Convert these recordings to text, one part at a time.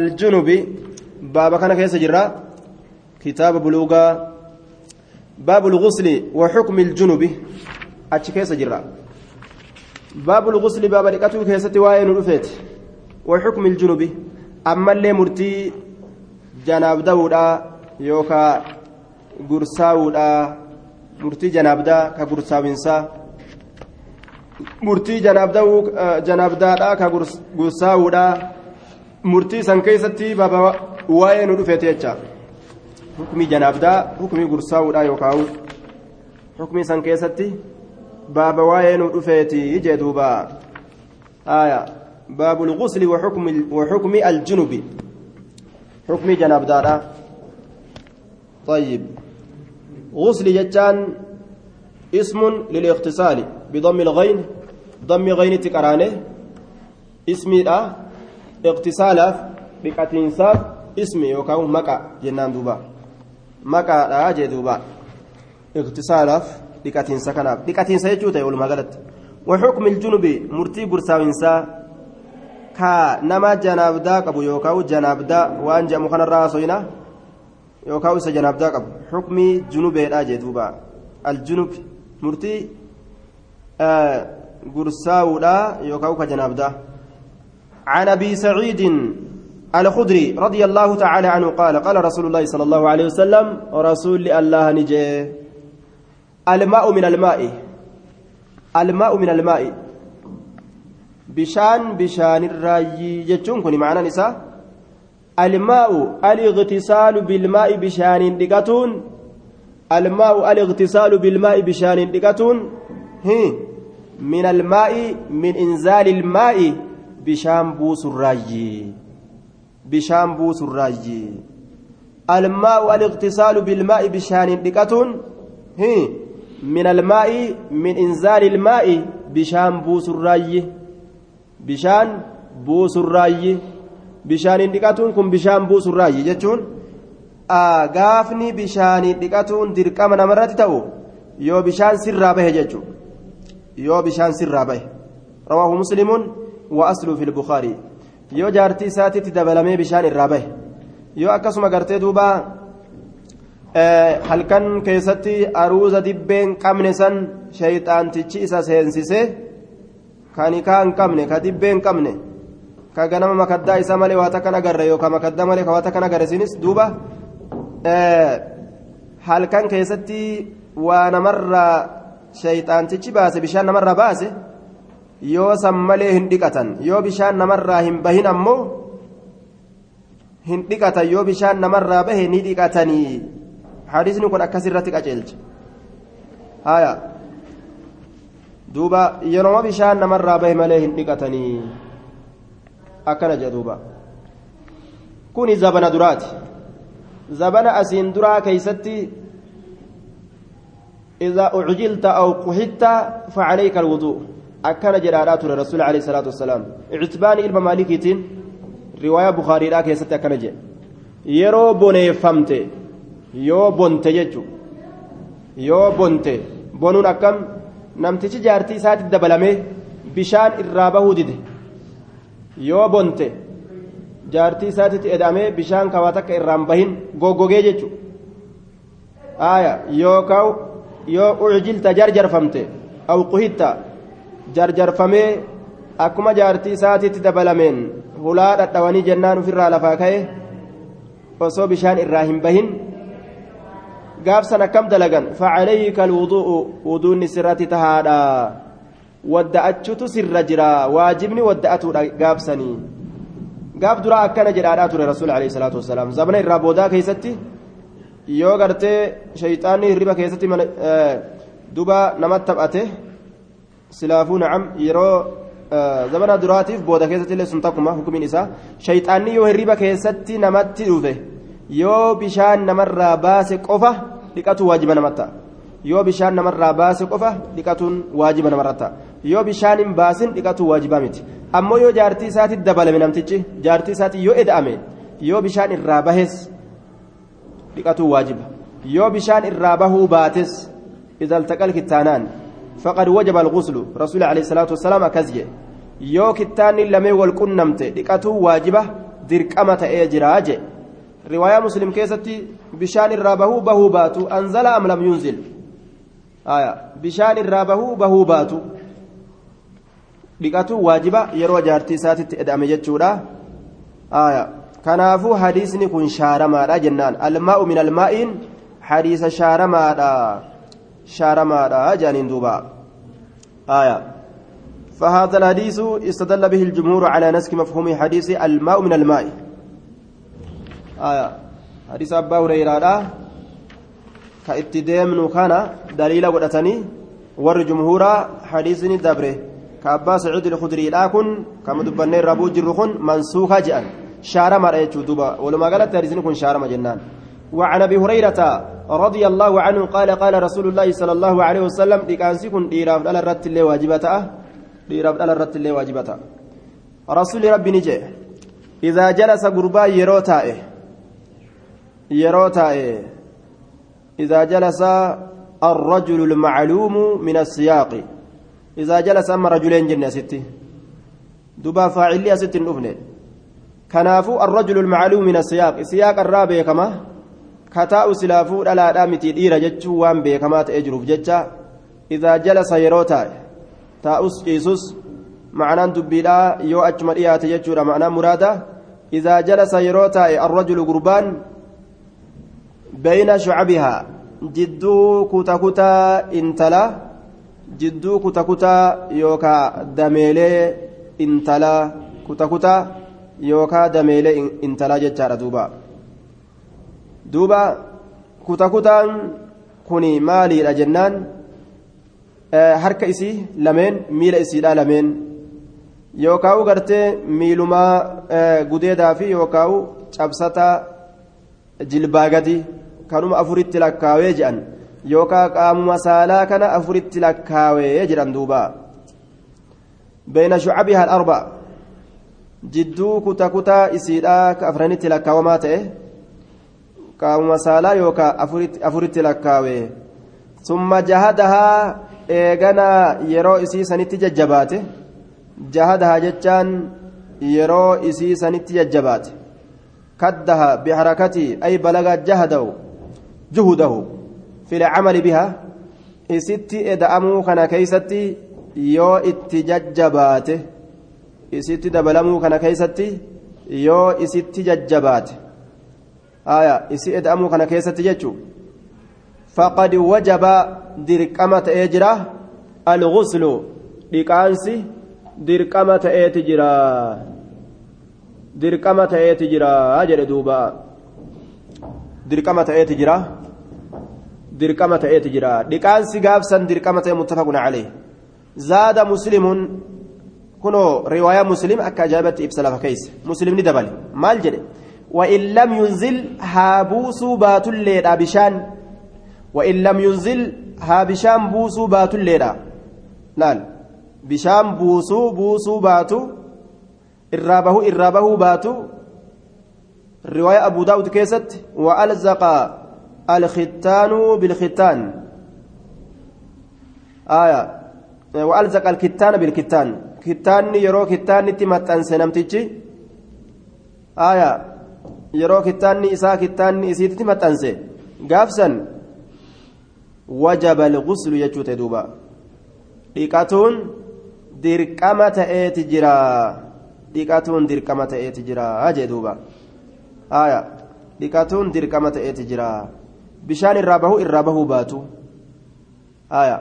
الجنوب بابا كان كيس جرا كتاب بلوغا باب الغسل وحكم الجنوب أتش كيس جرا باب الغسل باب لكتو كيسة وين رفيت وحكم الجنوب أما اللي مرتي جناب داودا يوكا غرساودا مرتي جناب دا كغرساوينسا مرتي جناب داو جناب دا كغرساودا murtii san keessatti baaba waa'ee nu dhufeete jecha hukumii janaabdaa hukumii gursaa'uudha yookaan hukumii san keessatti baaba waa'ee nu dhufeeti jee duuba aya baabul gusli وحكم الجنوب حكم جنابدارا طيب غسل جتان اسم للاغتسال بضم الغين ضم غين تكرانه اسمي اقتسالاف dhiqatiinsaaf ismi yookaan maqa jennaan duuba maqaadha jee duuba iqtisaalaaf dhiqatiinsa kanaaf dhiqatiinsa jechuu ta'e walumaa galatti waxukmi iljunubi murtii gursaawinsaa ka nama janaabdaa qabu yookaan janaabdaa waan jedhamu kanarraa haasofina yookaan isa janaabdaa qabu xukmii junubeedha jee duuba aljunub murtii gursaawudha yookaan ka janaabdaa. عن أبي سعيد الخدري رضي الله تعالى عنه قال قال رسول الله صلى الله عليه وسلم رسول الله نجي. الماء من الماء. الماء من الماء. بشان بشان الرأي. جتون معنا نساء. الماء الاغتسال بالماء بشان دقتون الماء الاغتسال بالماء بشان دقتون من الماء من إنزال الماء. Bishaan buusurraayyi bishaan buusurraayyi almaa'u aliqtisaalu bilmaa'i bishaaniin dhiqatuun min almaa'i min inzaali ilmaa'i bishaan buusurraayyi bishaan buusurraayyi bishaaniin dhiqatuun kun bishaan buusurraayyi jechuun gaafni bishaaniin dhiqatuun dirqama namarratti ta'u yoo bishaan sirraa bahe jechuudha yoo bishaan sirraa bahe rawaahu muslimuun وأصله في البخاري يو جارتي ساتي تدبلمي بشان الرابه يو أكسما قرتي دوبا halkan keessatti aruuza dibbeen qabne san shayxaantichi isa seensise kan ikaa hin qabne ka dibbeen qabne ka ganama makaddaa isa malee waa takkan agarre yookaan makaddaa malee waa takkan agarre sinis duuba halkan keessatti waa namarraa shayxaantichi baase bishaan namarraa baase yoo san malee hin dhiqatan yoo bishaan namarraa hin bahin ammoo hin dhiqatan yoo bishaan namarraa bahe ni dhiqatanii hadisni kun akkasirratti qaceelcha haya duuba yeroo bishaan namarraa bahe malee hin dhiqatanii akkana jedha duuba kuni zabana duraati zabana asiin duraa keeysatti إذا أعجلت أو قحطت فعليك الوضوء akkana jedhaadhaa ture rasuul alayhi salaatu wassalaam ictibaani ilma maalikiitiin riwaayaa bukaariidhaa keessatti akkana jedhe yeroo boneeffamte yoo bonte jechu yoo bonte bonuun akkam namtichi jaartii isaatti dabalamee bishaan irraa bahuu dide yoo bonte jaartii isaatti edamee bishaan kawaa takka irraan bahin goggogee jechu aya yookaan yoo ucjilta jarjarfamte aw quhitta jarjarfamee akkuma jaartii isaatiitti dabalameen hulaa dhadhawanii jennaan ofirraa lafaa ka'e osoo bishaan irraa hin bahin gaafsan akkam dalagan facalayka alwudu'u wuduunni sirratti tahaadha wadda'achutu sirra jira waajibni wadda'atuudha gaafsanii gaaf duraa akkana jedhaadhaa ture rasuul alayhi salaatu wassalaam zabana irraa boodaa keessatti yoo gartee shayxaanni hirriba keessatti duba namatti taphate silaafuu nacam yeroo zabana duraatiif booda keessatti illee sun takkuma hukumiin isaa shayxaanni yoo hirriba keessatti namatti dhufe yoo bishaan namarraa baase qofa dhiqatu waajiba namatta yoo bishaan namarraa baase qofa dhiqatuun waajiba namarratti yoo bishaan hin baasin dhiqatu waajibaa miti ammoo yoo jaartii isaatti dabalame namtichi jaartii isaatti yoo eda'ame yoo bishaan irraa bahes dhiqatu waajiba yoo bishaan irraa bahuu baates التقى الكتانان فقد وجب الغسل رسول عليه الصلاة والسلام kittaanni lamee wal qunnamte dhiqatuu waajiba dirqama ta'ee jiraa je riwaayaa muslim keessatti bishaan irraa bahuu bahuu baatu anzala am lam yunzil bishaan irraa bahuu bahuu baatu dhiqatu waajiba yeroo jaartii isaatitti eda'ame jechuudha kanaafuu hadiisni kun shaaramaadha jennaan almaa'u min almaa'iin hadiisa shaaramaadha shaaramaadha jaaniin duuba. آية فهذا الحديث استدل به الجمهور على نسك مفهوم حديث الماء من الماء آية حديث أبا هريرة كاتدام كان دليل ودتني ور جمهور حديث دبره كأبا سعيد الخدري لكن كما دبني ربو جرخون منسوخا جأن شارما رأيتو دبا ولما قالت تاريزين كن شارما جنان وعن أبي هريرة رضي الله عنه قال قال رسول الله صلى الله عليه وسلم ديكانسي كن ديراف على الرت اللي واجبتا ديراف على الرت اللي واجبتا رسول ربي نجي إذا جلس غربا يروتائه يروتائه إذا جلس الرجل المعلوم من السياق إذا جلس أما رجلين جنة ستي دبا فاعلية ست كنافو الرجل المعلوم من السياق سياق الرابع كما كتاء سلافو لا دامتي ديرا جتشو وان بكما تأجرف جتشا إذا جلس يروتا تاؤس إيسوس معنى دبيلا يو أجمل إيات جتشو معنى مرادة إذا جلس يروتا الرجل قربان بين شعبها جدو كتا كتا انتلا jidduu kuta kutaa yookaan dameelee intalaa kuta kutaa yookaan dameelee intalaa jechaadha duuba. Duuba kuta kutaan kuni maaliidha jennaan? Harka isii lameen miila isiidha lameen. Yookaan gartee miilumaa gudeedaa fi yookaan cabsataa jilbaa gadi kanuma afuritti lakkaawee jedhan. yookaan qaamuma saalaa kana afuritti lakkaawee jedhan duuba. Beeyna shucabihaa arba jidduu kuta kutaa isiidhaa afranitti lakkaawamaa ta'e qaamuma saalaa yookaan afuritti lakkaawe summa jahadahaa eeganaa yeroo isii sanitti jajjabaate. Jahadahaa jechaan yeroo isii sanitti jajjabaate. Kaddaha biharakatii ay balagaa jahadahu juhudahu fila camali biha isitti eda'amuu kana keeysatti yoo itti jajjabaate. Isitti dabalamuu kana keeysatti yoo isitti jajjabaate. Aya isi eda'amuu kana keessatti jechu faqad wajaba dirqama ta'ee jira alguslu dhiqaansi dirqama ta'eeti jira dirqama ta'eeti jira jedhe duuba dirqama ta'eeti jira dirqama ta'eeti jira dhiqaansi gaafsan dirqama ta'e muttafaqun calee zaada muslimuun kunoo riwaayaa muslim akka ajaa'ibatti وإن لم ينزل هابوسو باتوليدا بشان. وإن لم ينزل ها بشان بوسو باتوليدا لال بشان بوسو بوسو باتو. إرابه إرابه باتو. رواية أبو داود كيست. وألزق الختان بالختان. آية. وألزق الكتان بالكتان. كتان يرو كتان تمتن سنمتجي آية. yeroo kittaanni isaa kittaanni isiitti maxxanse gaafsan wajaba alguslu jechuu ta'e duuba dhiqatuun dirqama ta'eeti jira dhiqatuun dirqama ta'eeti jira jee duuba aya dhiqatuun dirqama ta'eeti jira bishaan irraa bahuu irraa bahuu baatu aya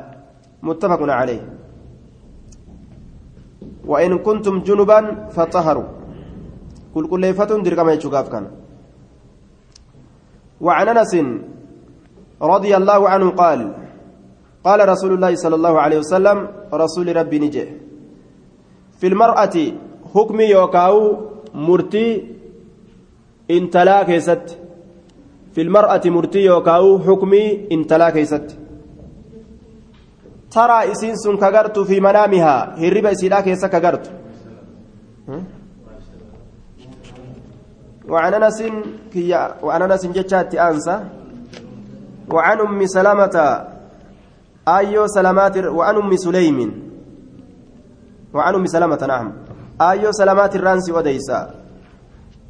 muttafaqun calayh وإن كنتم جنبا فطهروا كل كل فتن درقما يشوف كان وعن أنس رضي الله عنه قال قال رسول الله صلى الله عليه وسلم رسول ربي نجي. في المرأة حكم يوكاو مرتي انتلا كيست في المرأة مرتي يوكاو حكمي انتلا كيست ترى إسين سن كغرت في منامها هرب إسيلا كيسا كغرت. وعن أنس وعن أنس جتات أنسى. وعن أم سلمة آيو سلامات وعن أم سليم. وعن أم سلمة نعم. آيو سلامات الرانسي وديسا.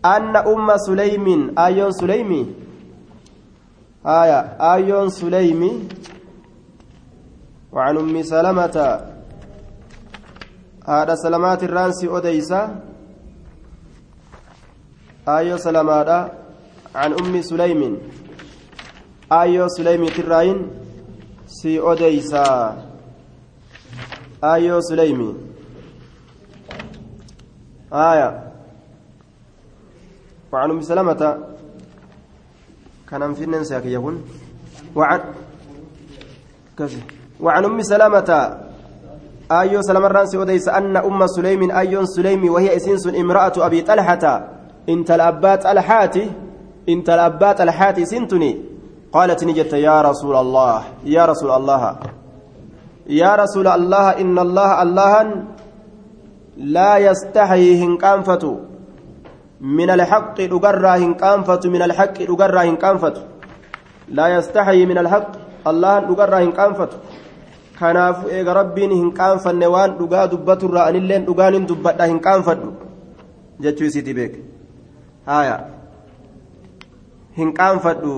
أن أم سليم آيون سليمي آية. آيون سليمي وعن أم سلمة هذا سلامات الرانسي أديسة آيو سلامات عن أم سليم آيو سليم تراين سي أديسة آيو سليمي آية وعن أم سلمة كان في الناس يكون وعن كذا وعن أم سلمة أيو سلمة رانسي وديس أن أم سليم أيون سليم وهي إسنس امرأة أبي طلحة انت الأبات الحاتي انت الأبات الحاتي سنتني. قالت نجت يا رسول الله يا رسول الله يا رسول الله إن الله الله لا يستحي هنكانفة من الحق أقرى هنكانفة من الحق أقرى هنكانفة لا يستحي من الحق الله kanaafuu eega rabbiin hin qaanfanne waan dhugaa dubbaturraa anilleen dhugaan hin dubbadha hin qaanfadhu jechuu isiiti beek haya hin qaanfadhu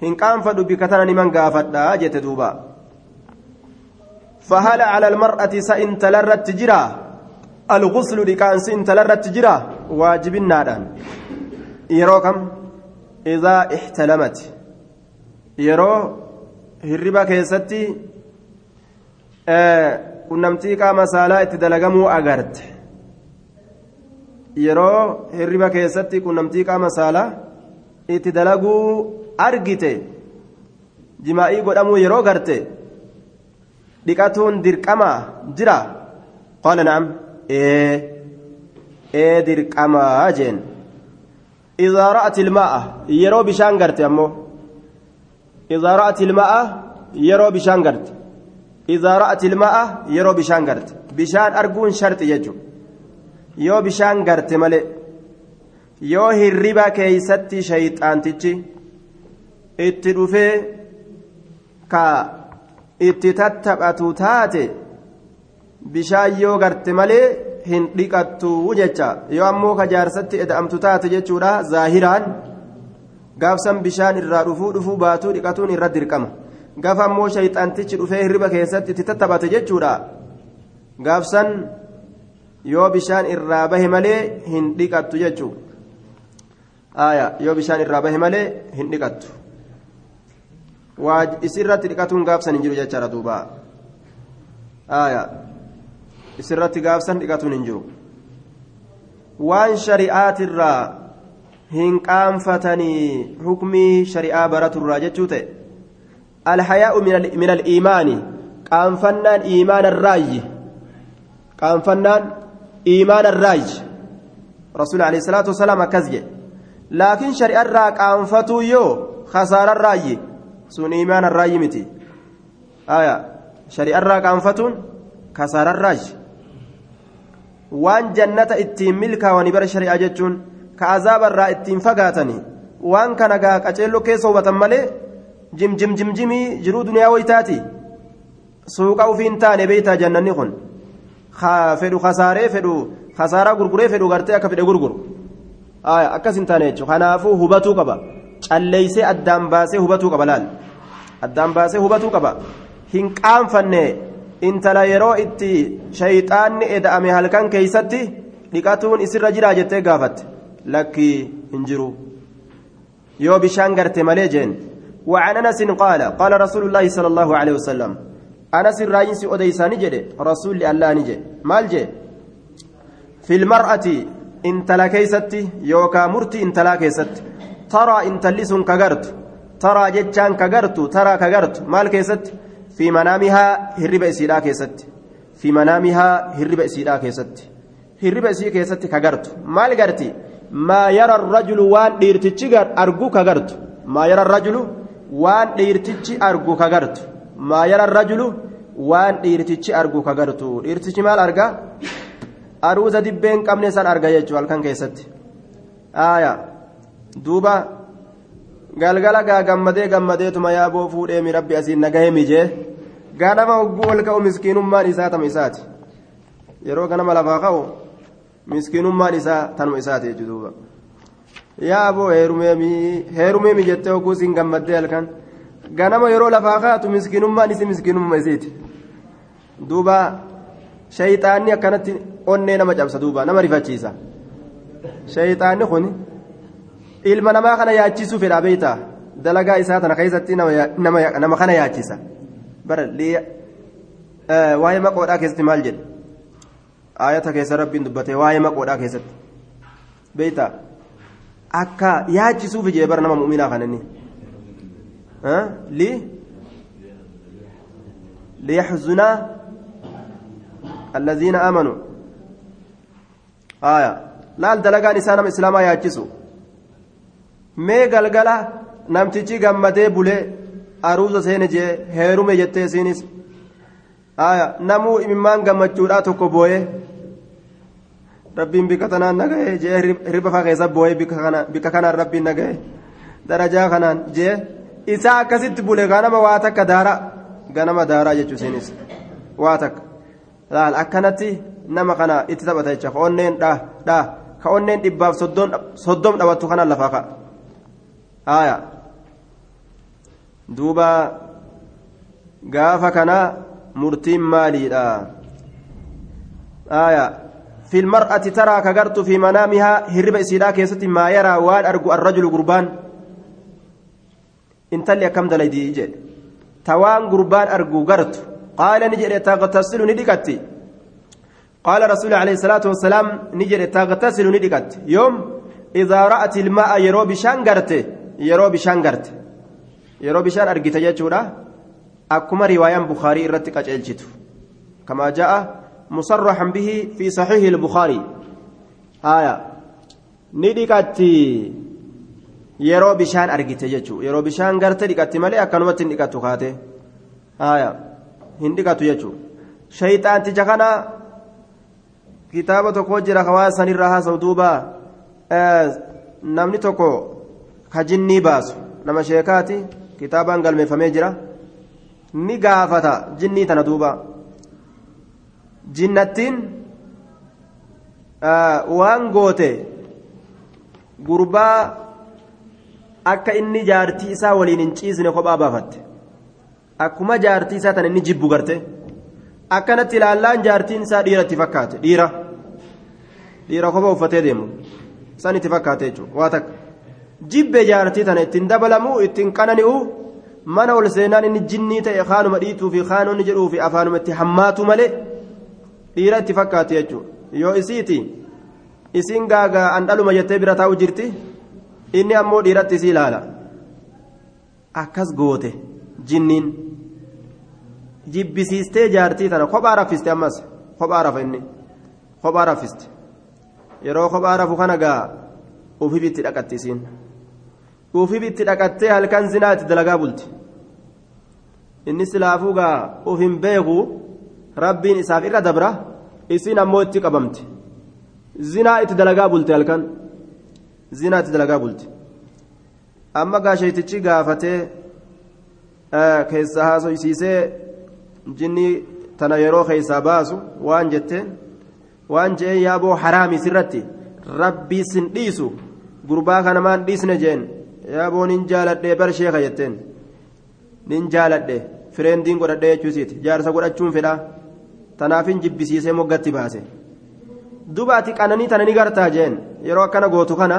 hin qaanfadhu bika tana niman gaafadha jette duuba فهل على المرأة سئن تلرت جرا الغسل لكان سئن تلرت جرا واجب النادان يروكم إذا احتلمت يرو hirriba keessatti qunnamtii qaama saalaa itti dalagamuu agarte yeroo hirriba keessatti qunnamtii qaama saalaa itti dalaguu argite jimaa'ii godhamuu yeroo garte dhiqatuun dirqamaa jira qaala na'am ee ee dirqamaa jeen idaa ra'at ilmaa'a yeroo bishaan garte ammoo إذا رأت الماء يرو بشان قرت إذا رأت الماء يرو بشان قرت بشان أرجون شرط يجو يو بشان قرت ملئ yoo hirriba keeysatti shayxaantichi itti dhufee ka itti tattaphatu taate bishaan yoo garte malee hin dhiqattu jecha yoo ammoo ka jaarsatti eda'amtu taate jechuudha zaahiraan gaafsan bishaan irraa dhufuu dhufuu baatuu dhiqatuun irra dirqama gaafa ammoo shayxaantichi dhufee hirriba keessatti itti tattaphate jechuudha gaafsan yoo bishaan irraa bahe malee hin dhiqattu jechuudha yoo bishaan irraa bahe malee hin dhiqattu isirratti dhiqatuun gaafsan hin jiru jechaadha duuba isirratti gaafsan dhiqatuun hin jiru waan shari'aatirraa hin qaanfatanii hukmii shari'aa baraturraa jechuu ta'e alhayaa'u min al'iimaani qaanfannaan iimaanarraayyi qaanfannaan iimaanarraayyi rasuuli alayhi salaatu wasalaam akkas jedhe laakiin shari'arraa qaanfatuu yoo khasaararraayyi sun iimaanarraayyi miti aya shari'arraa qaanfatuun kasaararraayyi waan jannata ittiin milkaawanii bara shari'aa jechuun ka azaabarraa ittiin fagaatanii waan kana gaa qaceelloo keessa hubatan malee jimjimjimjimii jiruu duniyaa waytaati suuqa ufiin taane beeytaa jannanni kun fedhu kasaaree fedhu kasaaraa gurguree fedhu gartee akka fedhe gurguru akkas hin taane jechuudha kanaafuu hubatuu qaba calleeysee addaan baasee hubatuu qaba laal addaan baasee hubatuu qaba hin qaanfanne intala yeroo itti shayxaanni eda'ame halkan keeysatti dhiqatuun isirra jiraa jettee gaafatte lakkii hin jiru yoo bishaan garte malee jeen وعن انس قال قال رسول الله صلى الله عليه وسلم anasin raayinsi odeysaani jedhe rasuulli allaa ni jedhe. Maal jedhe filmar'ati intala keeysatti yookaa murtii intalaa keessatti taraa intalli sun kagartu taraa jechaan kagartu taraa kagartu maal keessatti fi manaamihaa hirriba isiidhaa keessatti fi manaamihaa hirriba isiidhaa keessatti hirriba isii keessatti kagartu maal garti? Maa yara rajulu waan dhiirtichi argu kagartu maa yara rajulu waan dhiirtichi argu kagartu maa yara rajulu waan dhiirtichi argu kagartu dhiirtichi maal argaa aruuza dibbeen qabne san arga jechuudha halkan keessatti. Aaya. Duuba. Galgala gaa gammadee gammadeetuma yaaboo fuudhee mi rabbi asiin nagahee mijee ganama hogguu ol ka'u miskiinummaan isaa tama isaati. Yeroo ganama lafaa ka'u miskiinummaan isaa tanuma isaati jechuudha yaa aboo heerumeemii heerumeemii jettee oguu siin gammaddee halkan ganama yeroo lafaa kaatu miskiinummaan isi miskiinummaa isiiti duuba shayxaanni akkanatti onnee nama cabsa duuba nama rifachiisa shayxaanni kun ilma namaa kana yaachisuu fedha beeytaa dalagaa isaa tana keessatti nama kana yaachisa bara waa'ee maqoodhaa keessatti maal jedhe ayata keessa rabbiin dubbate waa'ee maqoodhaa keessatti beeytaa akka yaachisuuf jee bara nama mu'minaa kanani li ليحزنا الذين آمنوا آية لا الدلقان إسانا إسلاما ياجسوا mee galgala namtichi gammadee bulee aruusa seene jee heerume jettee isiinis namuu imimmaan gammachuudhaa tokko boo'ee rabbiin bika tanaan nagahee jee hirriba faa keessa boo'ee bika kanaan rabbiin nagahee darajaa kanaan jee isaa akkasitti bule ganama waa takka daara. Ganama daaraa jechuun isinis waa takka. Laal akkanatti nama kana itti taphata jecha ka onneen dhaa dhaa ka onneen dhibbaaf soddom dhawattu kanaan lafaa ka'a haaya. Duuba gaafa kanaa murtiin maaliidha haaya. Filmar'ati taraa kagartu fi manaamihaa hirriba isiidhaa keessatti maayaraa waan argu arrajulu gurbaan أرجو الرجل قربان انت اللي كم دليدي جي توان قربان أرجو قرت قال نجري تغتسل ندقتي قال رسول عليه الصلاة والسلام نجري تغتسل ندقت يوم إذا رأت الماء يرو بشان قرته yeroo bishaan garte yeroo bishaan argite jechuudha akkuma riwaayaan bukaarii irratti qaceelchitu kamaa ja'a musarraxan bihi fi saxiihi ilbukaarii haya ni dhiqatti yeroo bishaan argite jechuu yeroo bishaan garte dhiqatti malee akkanumatti hin dhiqattu kaate haya hin dhiqatu jechuu shayxaanticha kana kitaaba tokko jira kawaa sanirraa haasa'u duuba namni tokko kajinnii baasu nama sheekaati kitaabaan galmeeffamee jira ni gaafata jinnii tana duuba jinnattiin waan goote gurbaa akka inni jaartii isaa waliin hin ciisne kophaa baafatte. Akkuma jaartii isaa tana inni jibbu garte akkanatti ilaallaan jaartiin isaa dhiiratti fakkaate. Dhiira. Dhiira kophaa uffatee deemu. San itti fakkaate jechuudha waa takka. jibbe jaartii tana ittiin dabalamuu ittiin qanani'u mana ol seenaan inni jinnii ta'e kaanuma dhiituu fi kaanonni jedhuu fi afaanuma itti hammaatu malee dhiira itti fakkaate jechuudha yoo isiiti isiin gaagaa an dhaluma jettee bira taa'u jirti inni ammoo dhiiratti isii ilaala akkas goote jinniin jibbisiistee jaartii tana kophaa raffiste ammas kophaa rafa inni kophaa raffiste yeroo kophaa rafu kana gaa ufiif itti dhaqatti isiin ufiif itti dhaqattee halkan zinaa itti dalagaa bulti inni silaafuu gaa uf hin beeku rabbiin isaaf irra dabra isiin ammoo itti qabamti zinaa itti dalagaa bulte halkan zinaa itti dalagaa bulti. Amma gaa sheetichi gaafatee keessa haasoysiisee jinni tana yeroo keessaa baasu waan jetteen waan je'ee yaaboo haraami sirratti rabbii sin dhiisu gurbaa kana maan dhiisne jeen yaaboo nin jaaladhee bar sheeka jetteen. Nin jaaladhe fireendiin godhadhee jechuusiiti jaarsa godhachuun fedha. Tanaafin jibbisiisee moggatti baase. Dubaati qananii tana ni gartaa jeen. Yeroo akkana gootu kana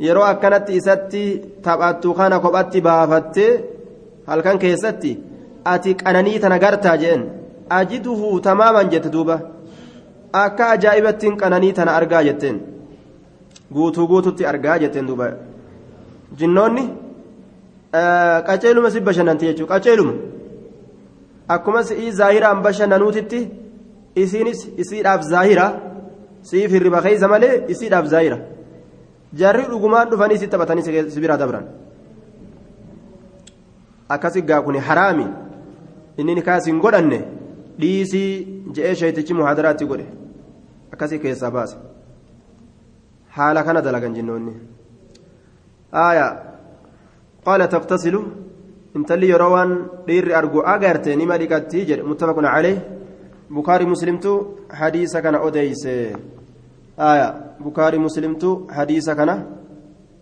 yeroo akkanatti isatti taphattu kana kophatti baafattee halkan keessatti ati qananii tana gartaa jeen? Ajiduhu tamaaman jette duuba. Akka ajaa'ibattiin qananii tana argaa jetteen. Guutuu guututti argaa jetteen duuba. Jinnoonni qaceeluma si bashannanti jechuudha. Qaceeluma. Akkuma si'ii zaahiraan bashannanuutitti isiinis isiidhaaf zaahira. Siif hirriba keeysa malee isiidhaaf zaahira jarri dhugumaan dhufanii si taphatanii si biraa dabran akkasi gaa kun haraami inni ni kaasiin godhanne dhiisii je'ee sheetichi muhaadaraatti godhe akkasii keessaa baase haala kana dalagan jinnoonni aayaa qaala taqtasilu intalli yeroo waan dhiirri argu agarte nima dhiqatti jedhe muttafaqun calee bukaarii muslimtu hadiisa kana odeeyse آية بكاري مسلمتو حديث كان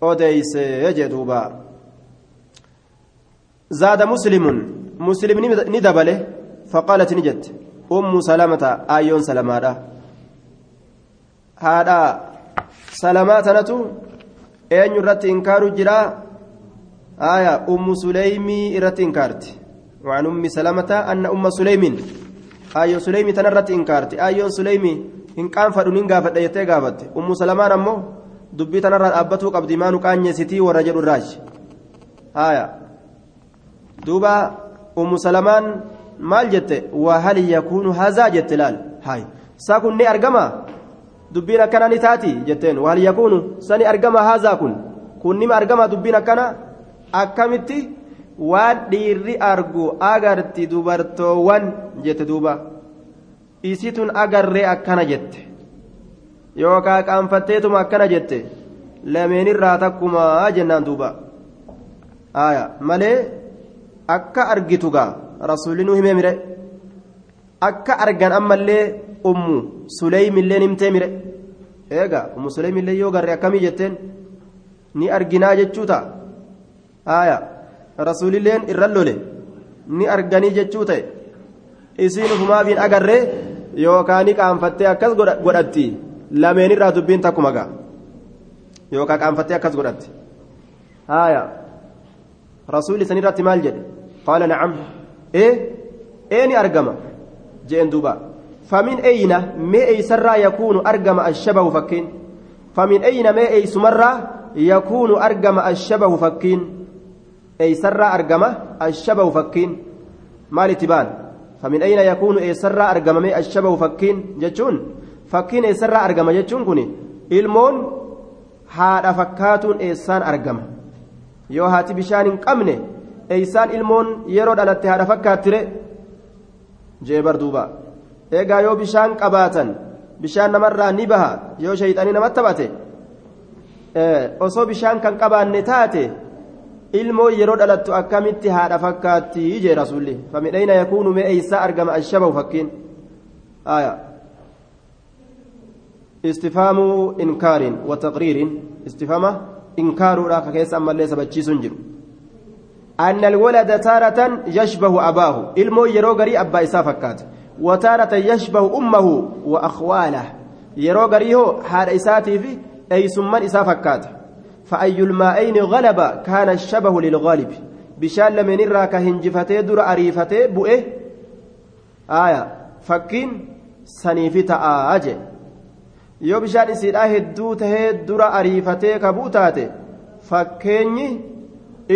أوديس يجدوبا. زاد مسلم مسلم ندبله فقالت نجت أم سلمة آيون سلمة هذا سلمات نتو أين يرت إنكار جرا؟ آية أم سليمي إرت إنكارت وعن أم سلمة أن أم سليم آية سليمي تنرت إنكارت آيون سليمي hin qaanfadhuun hin gaafadha jettee gaafatte. Ummu salamaan ammoo dubbii tanarraa dhaabbatuu qabdi maanu qaanyeesitii warra jedhu irraaji haaya. Duuba ummu salamaan maal jette? Waa hali yakuunu haazaa jette laal? Haay saa kun ni argama? Dubbiin akkanaa ni taati jetteen. Waa hali yakuunu? Sani argama haazaa kun? Kun nima argama dubbiin akkana? Akkamitti? Waan dhiirri argu agarti dubartoowwan jette duuba. Isitun agarree akkana jette. Yookaa qaanfatteetuma akkana jette. Lameenirraa takkumaa jennaan duuba. Malee akka argitu gaa rasuulli nu himee mire? Akka argan ammallee ummu suleymillee himtee mire? Eega ummu suleymillee yoo garre akkamii jetteen? Ni arginaa jechuu ta'a rasuulilleen irran lole ni arganii jechuu ta'e isiin ufumaafiin agarree yookaan ni qaanfattee akkas godhatti. Lameenirraa dubbiin takkuma ga'a. Yookaan qaanfattee akkas godhatti. Haaya. Rasuulli sanirratti maal jedhe? Qaala nacam ee eeni argama? Jeen duuba. Famin eyna mee eeysarraa yakuunu argama ashabahu fakkiin? Famin eyna mee eeysumarraa yakuunu argama ashabahu fakkiin? Eeysarraa argama ashabahu fakkiin? Maalitti baan eyna yakuunu eeysarraa argama mee ashabahu fakkiin jechuun fakkiin eeysarraa argama jechuun kun ilmoon haadha fakkaatuun eessaan argama yoo haati bishaan hin qabne eeysaan ilmoon yeroo dhalatte haadha fakkaattire jee barduuba eegaa yoo bishaan qabaatan bishaan namarraa ni baha yoo shayxanii namatti taphate osoo bishaan kan qabaanne taate ilmoo yeroo dhalattu akkamitti haadha fakkaatti jee rasuulli famidhayna yakuunu mee eeysaa argama ashabahu fakkiin aya inkaarin wa taqriirin istifhama inkaaruudha ka keessa ammallee sabachiisuun jiru أن الولد تارة يشبه أباه إلمو يرو غري أبا إسا فكات وتارة يشبه أمه وأخواله يرو غريه حال إساتي في أي سمان إسا فكات فأي الماءين غلب كان الشبه للغالب بشان لمن الراك هنجفتي در أريفتي بؤه آية فكين سنيفتا آجي yoo bishaan isiidhaa hedduu tahee dura ariifatee kabuu taate fakkeenyi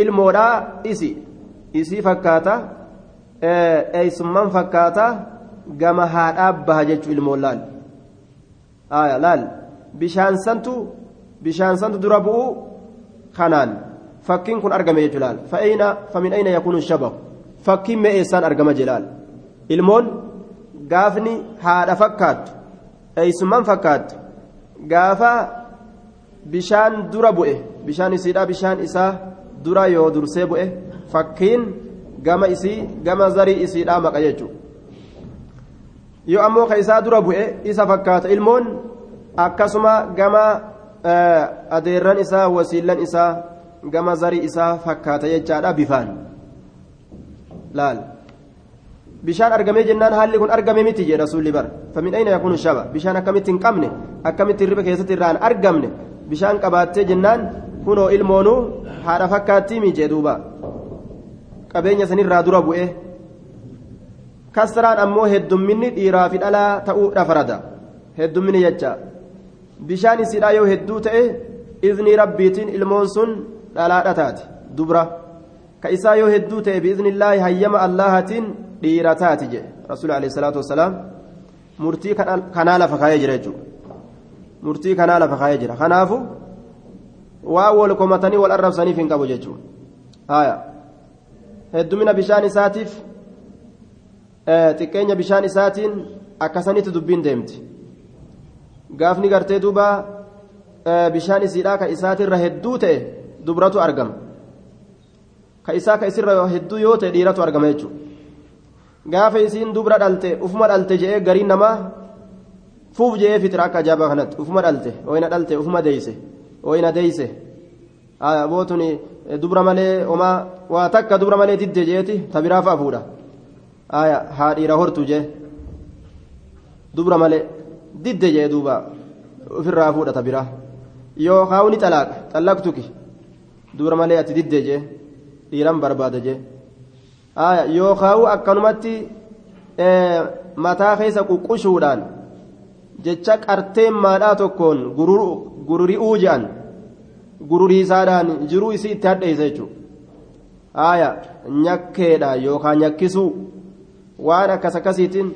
ilmoodhaa isi isii fakkaata eeysummaan fakkaata gama haadhaa baha jechuu ilmoon laal laal bishaan santu bishaan santu dura bu'u kanaan fakkiin kun argame jechuu laal fa'ayna famin ayna yakuunu shabahu fakkiin mee eessaan argama jelaal ilmoon gaafni haadha fakkaattu eeysummaan fakkaattu gaafa bishaan dura bu'e bishaan isiidha bishaan isaa dura yoo dursee bu'e fakkiin gama isii gama zarii isiidhaa maqa jechuudha yoo ammoo ka isaa dura bu'e isa fakkaata ilmoon akkasuma gama adeerran isaa wasiillan isaa gama zarii isaa fakkaata jechaadha bifaan laal bishaan argamee jennaan haalli kun argame miti jedha rasuulli bar famin ayna yakuunu shaba bishaan akkamitti hin qabne akkamitti hirriba keessatti irraan argamne bishaan qabaattee jennaan kunoo ilmoonuu haadha fakkaattii miicee duuba qabeenya sanirraa dura bu'e kasraan ammoo heddumminni dhiiraa fi dhalaa ta'uudha farada heddumminni jecha bishaan isiidhaa yoo hedduu ta'e iznii rabbiitiin ilmoon sun dhalaadha taate dubra ka isaa yoo hedduu ta'e biiznillaahi hayyama allahatiin dhiira taati jedhe rasuul alayhi salaatu wassalaam murtii kanaa lafa kaayee jira jechuudha murtii kanaa lafa kaayee jira kanaafu waa wal komatanii wal arrabsaniif hin qabu jechuudha haya heddumina bishaan isaatiif xiqqeenya bishaan isaatiin akkasanitti dubbiin deemti gaafni gartee duuba bishaan isiidhaa ka isaatirra hedduu ta'e dubratu argama ka isaa ka isirra hedduu yoo ta'e dhiiratu argama jechuudha gaafa isiin dubra dhalte ufuma dhalte je'ee gariin namaa fuuf jee fixira akka ajaa'ibaa kanatti ufuma dhalte wayna dhalte ufuma deeyse wayna deeyse bootuni dubra malee homaa waa takka dubra malee didde jeeti tabiraa fa'a fuudha haa dhiira hortu jee dubra malee didde jee duuba ofirraa fuudha tabiraa yoo haawuni xalaaqa xallaqtuki. Dubra malee ati didde jee dhiiran barbaada jee. Yoo haawu akkanumatti mataa keessa quqqushuudhaan jecha qarteen maadhaa tokkoon gururi'uu jedhan gururiisaadhaan jiruu isii itti hadheessa jechuudha. Haaya nyakkeedha yookaan nyakkisuu. Waan akkas akkasiitiin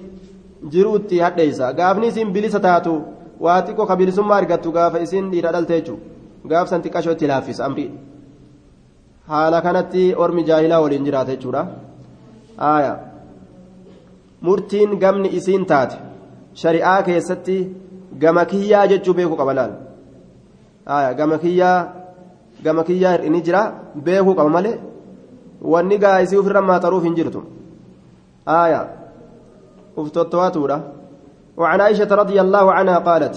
jiruutti hadheessa. Gaafni isin bilisa taatu waa xiqqoo ka bilisummaa argattu gaafa isin dhiira dhalte jechuudha. Gaafsan xiqqashoo itti laaffisa amri. Haala kanatti ormi jaahilaa waliin jiraata jechuudha. Haaya murtiin gamni isiin taate shari'aa keessatti gama kiyyaa jechuu beekuu qaba laal? Haaya gama kiyyaa gama kiyyaa hir'ini jira beekuu qaba malee? Wanni gaa isii ofirra maxaruuf hin jirtu. Haaya. افتوتواتورا وعن عائشة رضي الله عنها قالت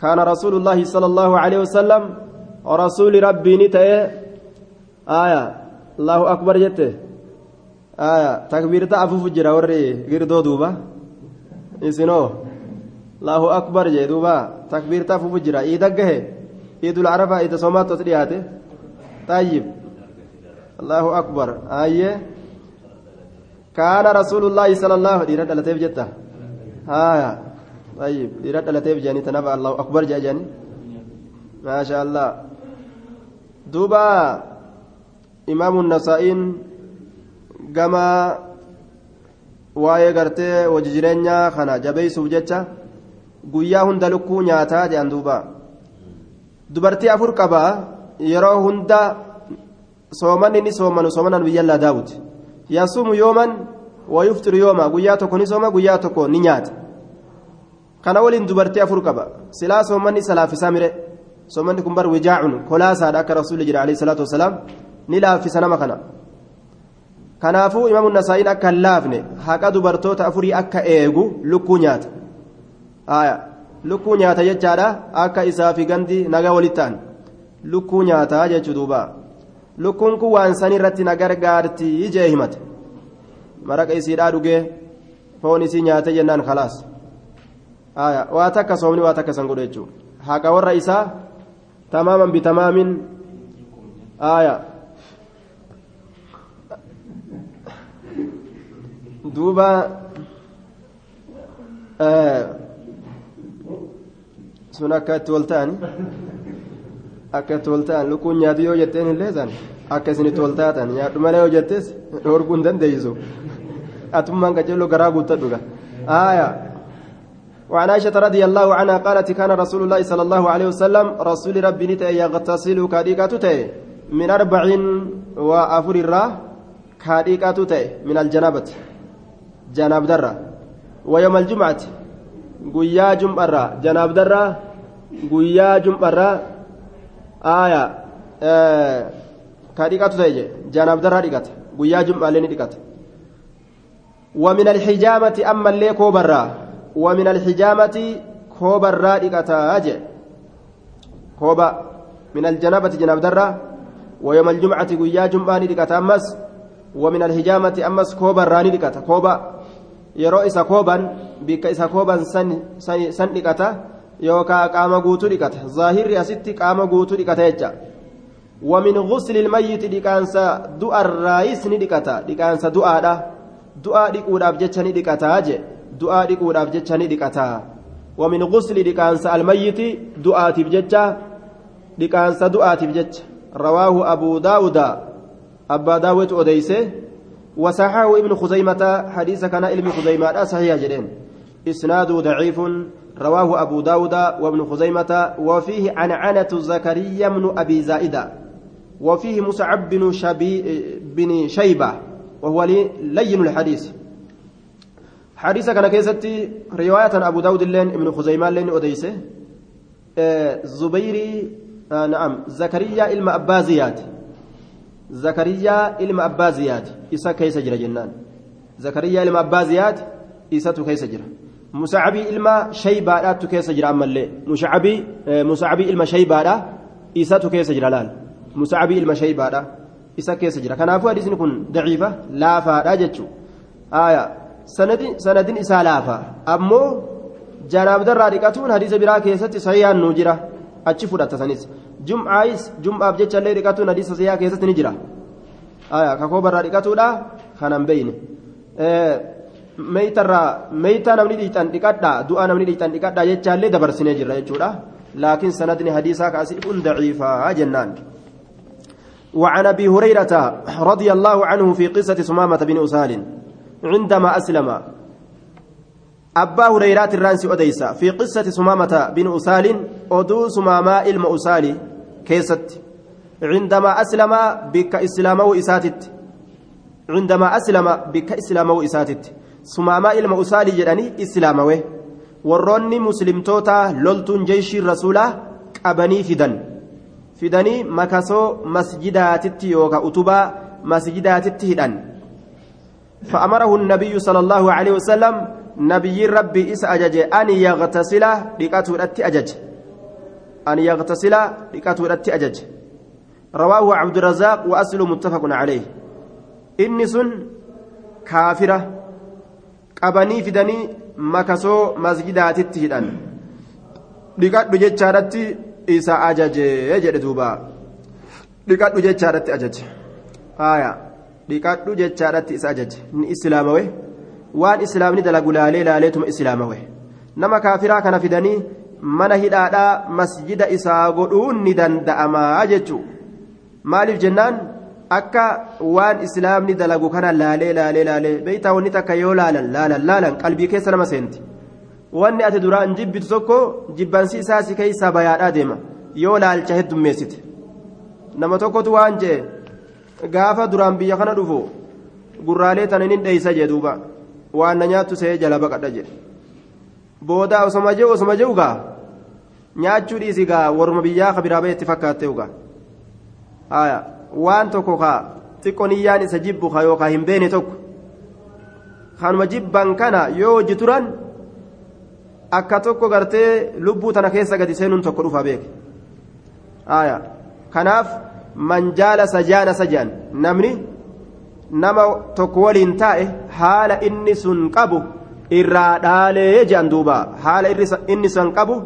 كان رسول الله صلى الله عليه وسلم ورسول ربي نتأي. آية. الله أكبر جته آية. تكبير تعفف جرا وري غير دوبا. isinoo allahu akbar jee duuba takbiirtaa fufu jira iida gahe iidul arafaa iida soomaatti as dhiyaate tayyib allahu akbar ayyee kaana rasuulullaahi sala allahu dhiira dhalateef jetta haya tayyib dhiira dhalateef jedhanii tanafa allahu akbar jee jedhanii maasha allah duuba imaamu nasaa'iin gama waa'ee gartee hojii jireenyaa kana jabeessuuf jecha guyyaa hunda lukkuu nyaataa jedhan duuba dubartii afur qabaa yeroo hunda sooman inni soomanu soomanan biyyallaa daawuti yasuumu yooman wayuftiru yooma. Guyyaa tokko ni sooma guyyaa tokko ni nyaata. Kana waliin dubartii afur qaba. Silaa soomanni isa laaffisaa mire. Soomanni kun bar wijaacun kolaasaadha. Akka rasuulli jedhe alayhi salaatu wasalaam. Ni laaffisa nama kana. Kanaafuu imaamu nasaa'iin akka hin laafne haqa dubartoota afurii akka eegu lukkuu nyaata. Lukkuu nyaata jechaadha. Akka isaa fi gandi nagaa walitti ta'an lukkuu nyaataa jechuu duuba lukkuun kun waan san irratti na gargaartii jee himate maraqa isiidhaa dhugee foon isii nyaate jennaan khalaas waa takka soomni waa takka san godhe jechuudha haqa warra isaa tamaaman bitamaamin aayaa. duuba sun akka itti wal ta'an akka itti wal ta'an lukkuun nyaatu yoo jetteen hin leesan akka isin itti wal taatan nyaadhu malee yoo jettes dhorguu hin dandeeysu atummaan qaceelloo garaa guuttadhuga aaya وعن عائشة رضي الله عنها قالت كان رسول الله صلى الله عليه وسلم رسول ربي نتأي يغتسل كاديكا من أربع وأفر الراه كاديكا من الجنابة janaab darra wayoma aljumcati guyyaa jum'arraa janaab darra guyyaa jum'arraa aaya ka dhiqatu ta'e je janaab darraa dhiqata. Guyyaa jum'aallee ni dhiqata. ومن الحجامة أما اللي كوبرا ومن الحجامة كوبرا إكتاج كوبا من الجنابة جناب درة ويوم الجمعة قيا جمعة إكتا أمس ومن الحجامة أمس كوبرا إكتا كوبا yeroo isa kooban bikka isa kooban san dhiqata. Yookaan qaama guutuu dhiqata zaahirri asitti qaama guutuu dhiqata jecha wamin gusli ilmayyiti dhiqaansa du'arraayis ni dhiqata dhiqaansa du'aadha du'aa dhiquudhaaf jecha ni dhiqataa je du'aa dhiquudhaaf jecha ni dhiqataa wamin gusli dhiqaansa almayyiti du'aatiif jecha dhiqaansa du'aatiif jecha rawaahu abuu daawuda abbaa daawwetu odeyse وصححه ابن خزيمة حديث كان علم خزيمة صحيح جدين إسناده ضعيف رواه أبو داود وابن خزيمة وفيه عنعنة زكريا بن أبي زائدة وفيه مسعب بن, شبي بن شيبة وهو لين الحديث. حديث كان كيستي رواية أبو داود اللين ابن خزيمة لين أديسة. آه زبيري آه نعم زكريا إلما أبازيات zakariyaa ilma abbaa ziyaad isa keessa jira jennaan zakariyaa ilma abbaa ziyaad isatu keessa jira musaabii ilma shaybaadhaatu keessa jira ammallee musaabii ilma shaybaadha isatu keessa jira laal musaabii ilma shaybaadha isa keessa jira kanaafuu hadiisni kun daciifa laafaadha jechuudha sanadin isaa laafa ammoo janaabdarraa dhiqatuun hadiisa biraa keessatti sayyaan nu jira achi fudhata sanis jum'aayis jum'aaf jechallee dhiqatuun hadiisa sayyaa keessatti ni jira kakoobarraa dhiqatuudha kanan beeyne. Meeytarraa meeytaa namni dhiixan dhiqadhaa du'aa namni dhiixan dhiqadhaa jechaallee dabarsinee jirra jechuudha. Laakiin sanadni hadiisaa kaasii kun daciifaa jennaan. وعن ابي هريره رضي الله عنه في قصه سمامه بن اسال عندما اسلم abaa hureeyraa irraanis odeessa في قصه سمامه بن اسال ادو سماما علم اسال كيست عندما اسلم bakka islaamawe isaatti عندما اسلم bakka islaamawe isaatti sumaamaa ilma usaalii jedhanii islaamawe warroonni muslimtoota loltuun jeeshii rasuulaa qabanii fidan fidanii makasoo masjidaatitti yookaan utubaa masjidaatitti hidhan فأمره النبي صلى الله عليه وسلم نبي ربي إس أجج أن يغتسل لقاته الأتي أجج أن يغتسل لقاته الأتي أجج رواه عبد الرزاق وأصل متفق عليه qabanii fidanii makasoo masgidaatitti hidhan dhiqadhu jechaadhatti isa ajaje jedhe duuba dhiqadhu jechaadhatti ajaje haaya dhiqadhu jechaadhatti isa ajaje ni islaamawe waan islaamni dalagu laalee laaleetuma islaamawe nama kaafiraa kana fidanii mana hidhaadhaa masjida isaa godhuun ni danda'amaa jechuu maaliif jennaan akka waan islaamni dalagu kana laalee laalee laalee beeytaa wanni takka yoo laalan laalan laalan qalbii keessa nama seenti wanni ati duraan jibbitu tokko jibbansi isaa si keessa bayaadhaa deema yoo laalcha heddummeessite nama tokkotu waan jee gaafa duraan biyya kana dhufu gurraalee tana inin dheeysa jee waan na nyaattu see jala baqadha jedhe booda osoma jehu osoma jehu gaa nyaachuu dhiisi gaa warruma biyyaa ka biraa bayetti fakkaatte ugaa waan tokko ka xiqqoniyyaan isa jibbu ka yookaan hin beene tokko kanuma jibban kana yoo hojii turan akka tokko gartee lubbuu tana keessa gadi seenuun tokko dhufa beeke kanaaf manjaala sajaana sajaan namni nama tokko waliin taa'e haala inni sun qabu irraa dhaalee jedhan duuba haala inni sun qabu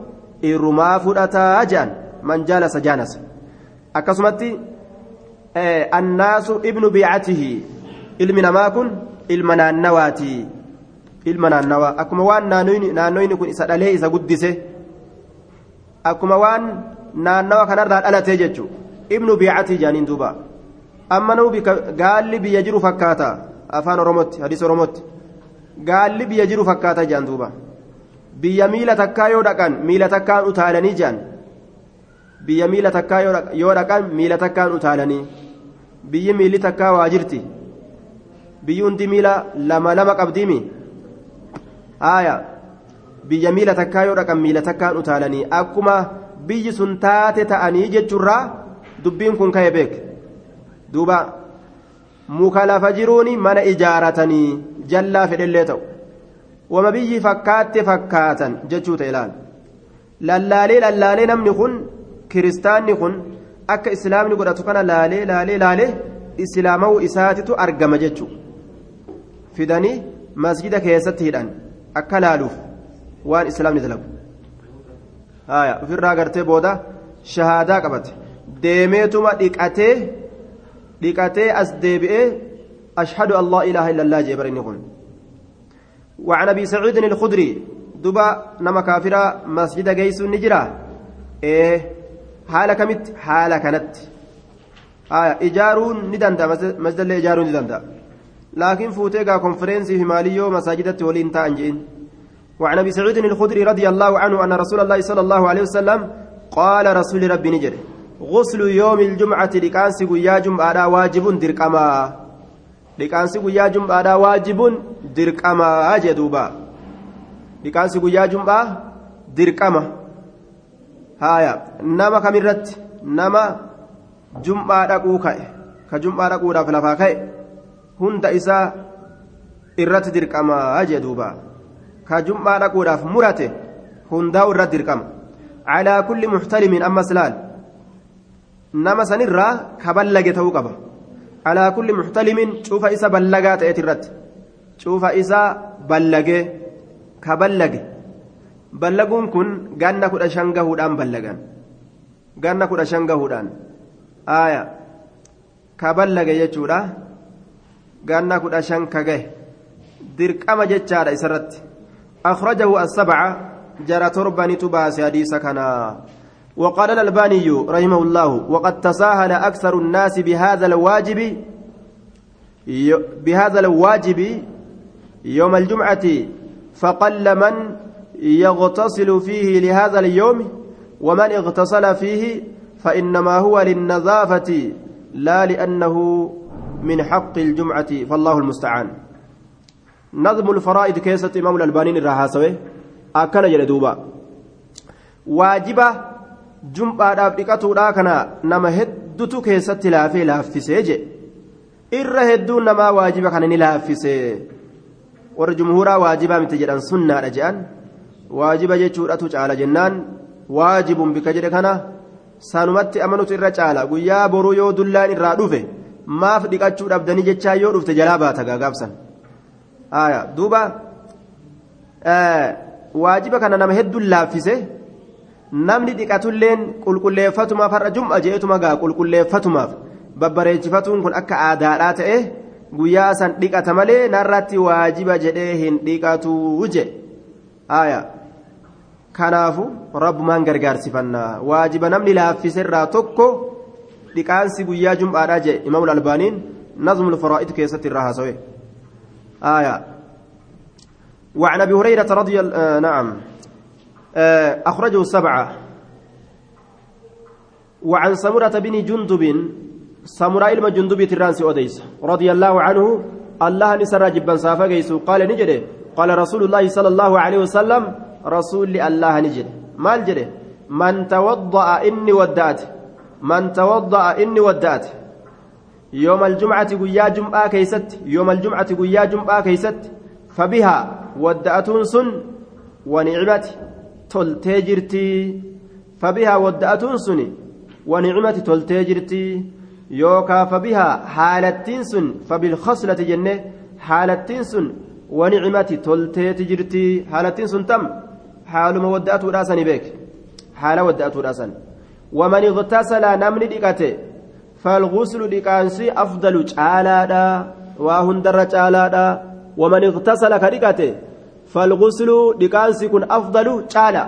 irrumaa fudhataa jedhan manjaala sajaanas akkasumatti annaasu ibnu biicatihi ilmi namaa kun ilma naannawaati ilma naannawaa akkuma waan naannoyni kun isa dhalee isa guddise akkuma waan naannawa kanarraa dhalatee jechu ibnu biicatii jaaniin duuba amma nuu gaalli biyya jiru fakkaata afaan oromotti hadiis oromotti gaalli biyya jiru fakkaata jaan duuba biyya miila takkaa yoo dhaqan miila takkaan utaalanii jaan biyya miila takkaa yoo dhaqan miila takkaan utaalanii biyyi miilli takkaa waa jirti. Biyyi hundi miila lama lama qabdiimi haaya biyya miila takkaa yoo dhaqan miila takkaan utaalanii akkuma biyyi sun taate ta'anii jechuurraa dubbiin kun ka'e beek. Duuba. Muka lafa jiruuni mana ijaaratanii jallaa fedhellee ta'u. Wama biyyi fakkaatte fakkaatan jechuu ta'e ilaal lallaalee lallaalee namni kun kiristaanni kun akka islaamni godhatu kana laalee laalee laalee islaamawuu isaatitu argama jechuu fidanii masjida keessatti hidhan akka laaluuf waan islaamni dalagu haya ofirraa gartee booda shahaadaa qabate deemeetuma dhiqatee dhiqatee as deebi'ee ashhadu an laa ilaaha illa allah jeebar inni kun وعن ابي سعيد الخدري دبا نما كافرا مسجد جيس نجرا إيه حالة كمت حالة كانت. آه إيجارون ندندأ مسجد اللي إيجارون ندندأ. لكن فوتيغا كونفرنسي في ماليو مساجدة ولين تانجين وعن أبي سعيد الخدري رضي الله عنه أن رسول الله صلى الله عليه وسلم قال رسول ربي نجري غسل يوم الجمعة لكانسي قيا جمعة واجب درقما لكانسي قيا جمعة واجب درقما جدوبا لكانسي haaya. Nama kamirratti nama jum'aa dhaquu ka'e. Ka jum'aa dhaquudhaaf lafaa ka'e. Hunda isaa irratti dirqamaa jee duuba. Ka jum'aa dhaquudhaaf murate hundaa'u irratti dirqama. Alaa kulli muxtalimiin ammas laal. Nama sanirraa ka ballage ta'uu qaba. Alaa kulli muxtalimiin cufa isa ballagaa ta'eet irratti. Cufa isaa ballagee ka ballage ballaguun kun ganna kudha shan gahuudhaan ballagan ganna kudha shan gahuudhaan aaya ka ballage jechuudha ganna kudha shan ka gahe dirqama jechaadha isarratti akhrajahu as-sab'a jara torbanitu baase hadiisa kana وقال الألباني رحمه الله وقد تساهل أكثر الناس بهذا الواجب بهذا الواجب يوم الجمعة فقل من يغتسل فيه لهذا اليوم ومن اغتسل فيه فإنما هو للنظافة لا لأنه من حق الجمعة فالله المستعان. نظم الفرائض كيسة إمام الألباني الرهاسوي أكن جلدوبا واجبة جمعة دابقة راكنا نما هدتو كيسة لافي لافسي جي. irra hedduun namaa waajiba kana ni laaffise warra jumhuuraa waajibaa miti jedhan sunnaadha jedhan waajiba jechuudhatu caala jennaan waajibun bika jedhe kana sanumatti amanutu irra caala. Guyyaa boruu yoo dullaan irraa dhufe maaf dhiqachuu dhabdanii jechaa yoo dhufte jalaa baata gaagaabsan. Duuba waajiba kana nama hedduun laaffise namni dhiqatulleen qulqulleeffatumaaf har'a jum'a je'etuma gaa qulqulleeffatumaaf babbareechifatuun kun akka aadaadhaa ta'e guyyaa san dhiqata malee narratti waajiba jedhee hin dhiqatuu je kanaafu rabbumaan gargaarsifanna waajiba namni laaffiserraa tokko dhiqaansi guyyaa jum'aadhaa je imaamul albaaniin nazmul faraa'id keessatti irraa haasawe آية وعن أبي هريرة رضي آه نعم آه أخرجه السبعة وعن سمرة بن جندب سمرة إلما جندب ترانسي أوديس رضي الله عنه الله نسر جبا سافا قال نجده قال رسول الله صلى الله عليه وسلم رسول الله نجد. ما الجده من توضأ إني ودأت. من توضأ إني ودأت. يوم الجمعة قيا جمعة كيست. يوم الجمعة قيا جمعة كيست. فبها ودأتون سن ونعمة تلتجرتي فبها ودأتون سن ونعمة تلتجرتي يوكا فبها حالتين سن. فبالخصلة جنة. حالتين سن ونعمة تلتجرتي حالتين سن تم. حال ما ودأت راسني بك حال ودأت راسن ومن اغتسل نمني ديكته فالغسل ديكانسي أفضل تعالى وهندر تعالى ومن اغتسل كديكته فالغسل ديكانسي كن أفضل تعالى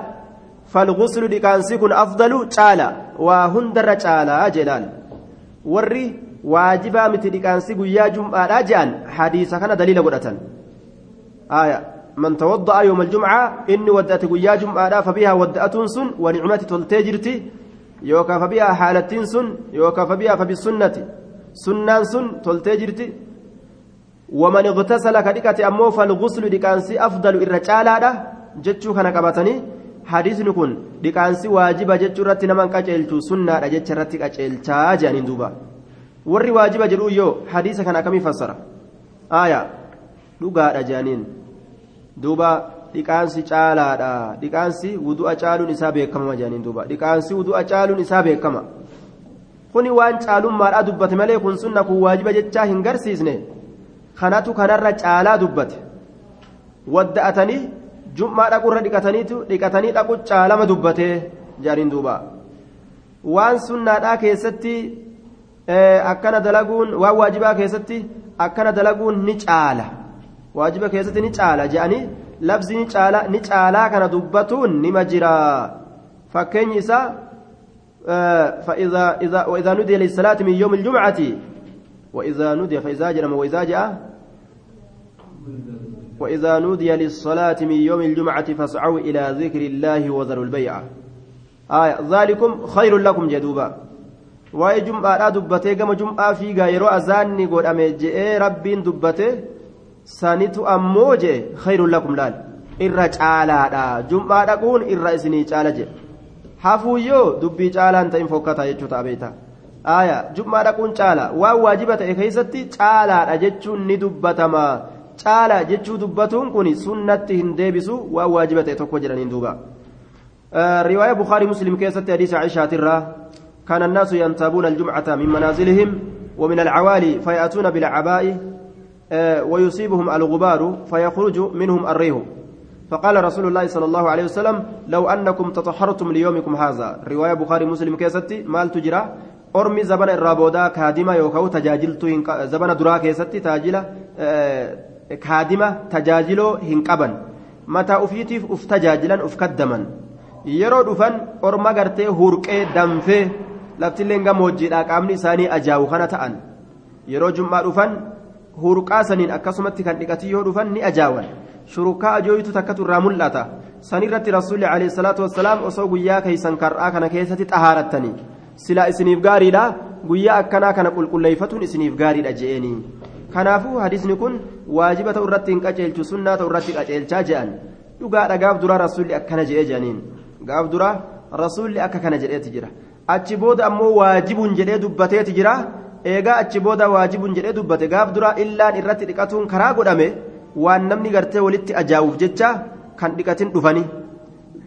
فالغسل ديكانسي كن أفضل تعالى وهندر تعالى جلال. وري واجبا متي ديكانسي قيا جمعة جان. حديث كان دليل قرأة آية. من توضأ يوم الجمعة إني ودأت قيا جمعة فبها ودأت سن ونعمة تلتجرتي sun yookaan fabiyaa fabisunnati sunnaan sun toltee jirti waman iqtasala ka dhiqate ammoo falguslu dhiqaansi afdalu irra caalaadha jechuu kana qabatanii hadiisni kun dhiqaansi waajiba jechuu irratti naman qaceelchu sunnaadha jecha irratti qaceelchaa jedhaniin duuba warri waajiba jedhuu yoo hadiisa kana akkamii fassara aayaa dhugaadha jedhaniin duuba dhiqaansi caalaadha. Dhiqaansi wudu'a caaluun isaa beekama jedhaniin duuba. Dhiqaansi wudu'a caaluun isaa beekama. Kuni waan caalummaadha dubbate malee kun sunna kun waajiba jechaa hin garsiisne. Kanatu kanarra caalaa dubbate. Wadda'atanii jum'aa dhiqataniitu dhiqatanii dhaqu caalama dubbate jedhaniin duuba. Waan sunnaadhaa keessatti akkana dalaguun waan waajibaa keessatti akkana dalaguun ni caala waajiba keessatti ni caala jedhanii labsi ni caala ni caalaa kana dubbatuun nima jira fakkeenyi isaa فإذا إذا وإذا نودي للصلاة من يوم الجمعة وإذا نودي فإذا جرم وإذا جاء وإذا نودي للصلاة من يوم الجمعة فاسعوا إلى ذكر الله وذروا البيع آية ذلكم خير لكم جدوبا waa'ee jum'aadhaa dubbatee gama jum'aa fiigaa yeroo azaanni godhame je'ee rabbiin dubbate sanitu ammoo jee khayrun lakum laal irra caalaadha jum'aa dhaquun irra isinii caala je hafuuyyoo dubbii caalaan ta'in fokkataa jechuu ta'a beeyta aaya jum'aa dhaquun caala waan waajiba ta'e keessatti caalaadha jechuun ni dubbatama caala jechuu dubbatuun kun sunnatti hin deebisu waan waajiba ta'e tokko jedhaniin duuba riwaaya bukaarii muslim keessatti hadiisa caishaatirraa كان الناس ينتابون الجمعة من منازلهم ومن العوالي فيأتون بالعباء ويصيبهم الغبار فيخرج منهم الريح. فقال رسول الله صلى الله عليه وسلم لو أنكم تطهرتم ليومكم هذا. رواية بخاري مسلم كيستي مال تجرى. أرمي زبن الرابودا كادمة يوكاو تجاجلت زبن درا كيستي تاجلة كادمة تجاجلو هنقبا متى أفيتيف أفتجاجلا أفكدما yeroo dhufan orma gartee hurqee danfee laftillee gammoojjiidha qaamni isaanii ajaawu kana ta'an yeroo jum'aa dhufan hurqaa saniin akkasumatti kan dhiqatii yoo dhufan ni ajaawan shurukaa ajooytu takkatu irraa mul'ata sanirratti rasuulli alayhi salaatu wassalaam osoo guyyaa keeysan kar'aa kana keessatti xahaarattanii silaa isiniif gaariidha guyyaa akkanaa kana qulqulleeffatuun isiniif gaariidha je'eenii kanaafuu hadisni kun waajiba ta'u irratti hin qaceelchu sunnaa ta'u irratti qaceelchaa je'an dhugaadha gaaf duraa rasuulli akkana je'ee je'aniin gaaf duraa rasuulli akka kana jedheeti jira achi booda ammoo waajibuun jedhee dubbateeti jira eegaa achi booda waajibuun jedhee dubbate gaaf duraa illaan irratti dhiqatuun karaa godhame waan namni gartee walitti ajaa'uuf jecha kan dhiqatin dhufani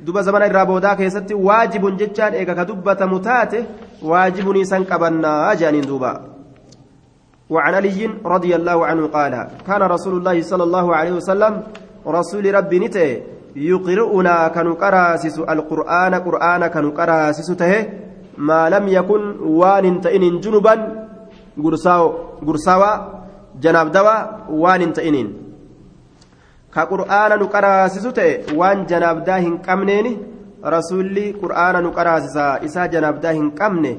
duba zamana irraa boodaa keessatti waajibuun jechaan eega ka dubbatamu taate waajibuun isan qabannaa jedhaniin duuba وعن علي رضي الله عنه قال كان رسول الله صلى الله عليه وسلم رسول ربي نته يقرؤنا كنقراسس القرآن قرآن كنقراسس ته ما لم يكن وان تئن جنبا قرساو قرساوا جناب دوا وان تئنين كقرآن نقراسس ته وان جناب داهن كمنين رسولي قرآن نقراسس إسا جناب داهن كمنه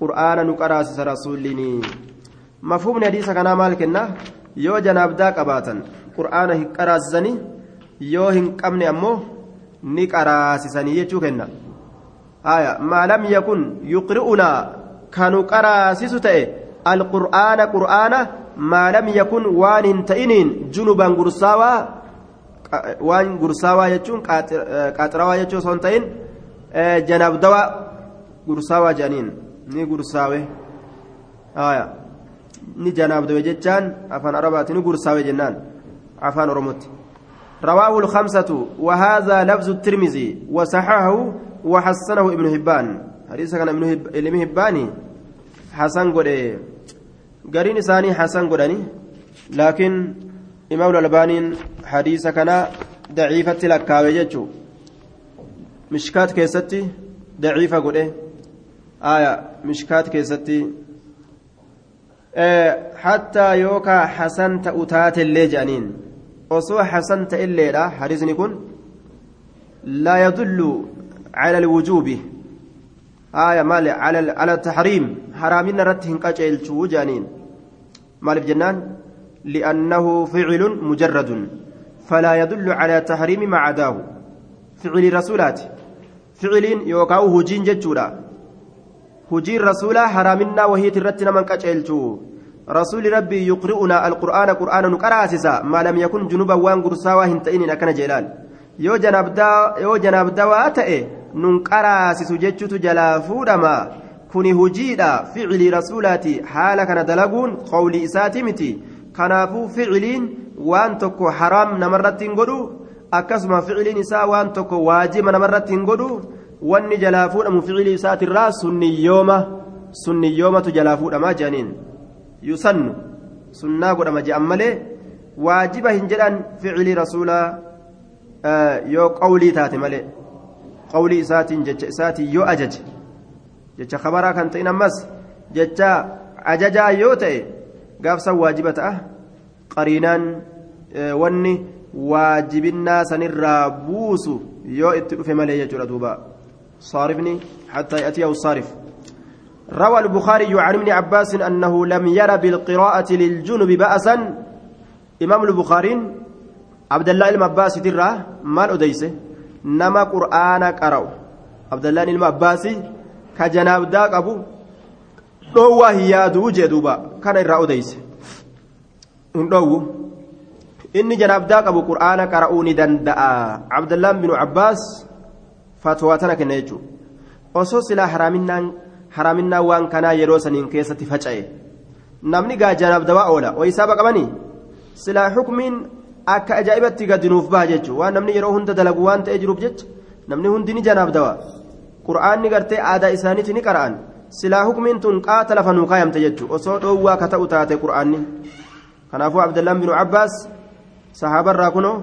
قرآن نقراسس رسولي مفهوم حديث كان مال كنا يو جناب دا قباتن قرآن قراسسني yoo hin qabne ammoo ni qaraasisanii jechuu kenna. Maa yakun yuqri'unaa kanu qaraasisu ta'e alqur'aana qur'aana maa lam yakun waan hin ta'iniin junuban gursaawaa waan gursaawaa jechuun qaaxirawaa jechuu osoo hin ta'in janabdawaa gursaawaa jedhaniin ni gursaawe ni janaabdawe jechaan afaan arabaati ni gursaawe jennaan afaan oromotti رواه الخمسة وهذا لفظ الترمذي وصححه وحسنه ابن هبان حديث كان ابن هباني حسن قد قرين ثاني حسن قدني لكن إمام الألباني حديث كان ضعيفة لك وجهه مشكات كيستي ضعيفة قد آية مشكات كيستي حتى يوكا حسن تأتات اللي جانين osoo hasan ta'elleedha hadiisni kun laa yadullu cala alwujuubi. Aya maali cala taxriim haraamina irratti hin qaceelchuu jedhaniin maaliif jennaan liannahu ficilun mujarradun falaa yadullu cala taxriimi maa cadaahu ficilii rasuulaati ficiliin yookaan hujiin jechuudha hujiin rasuulaa haraaminaa wahiit irratti naman qaceelchuu رسول ربي يقرئنا القرآن قرآن نقراسسا ما لم يكن جنوبا وان قرساوا هنتئين أكن جلال yoo yoo janaaf dawaa ta'e nun qaraasisu jechutu jalaa fuudhama kuni hujiidha ficilii rasuulaati haala kana dalaguun qawlii isaati miti kanaafuu ficiliin waan tokko haraam namarratti hin godhu akkasuma ficiliin isaa waan tokko waajiba namarratti hin godhu wanni jalaa fuudhamu ficilii isaatirraa sunniyyooma sunniyyoomatu jalaa fuudhamaa jedhaniin yusannu sunnaa godhama je'an malee waajiba hin jedhan ficilii rasuulaa yoo qawlii taate malee qawlii isaatiin jecha isaatiin yoo ajaje jecha kabaraa kan ta'in ammas jecha ajajaa yoo ta'e gaafsan waajiba ta'a qariinaan wanni waajibinnaa sanirraa buusu yoo itti dhufe malee jechuudha duuba saarifni حتى يأتيه الصارف روى البخاري عن ابن عباس أنه لم ير بالقراءة للجنب بأسا إمام البخاري عبد الله المباسي ترى مال أديسه نما قرآن قرأ عبد الله المباسي كجناب داك أبو روى هيادو جدوبا كان إرى أديسه روى إني جناب داك أبو قرآن قرأوني دندأ عبد الله بن عباس فتواتنا كنيجو osoo silaa haraaminaa waan kanaa yeroo saniin keessatti faca'e. Namni gaa janaaf dawaa oola oo isaaba qabanii? Silaa xukmiin akka ajaa'ibatti gadi nuuf baha jechuudha waan namni yeroo hunda dalagu waan ta'ee jiruuf jecha namni hundi ni janaaf dawa qura'aanni gartee aadaa isaaniiti ni qara'an silaa hukmiin tun qaata lafa nuu kaayamte jechuudha osoo dhoowwaa ka ta'u taate qura'aanni kanaafuu abdallaan binu abbaas sahaabarraa kunoo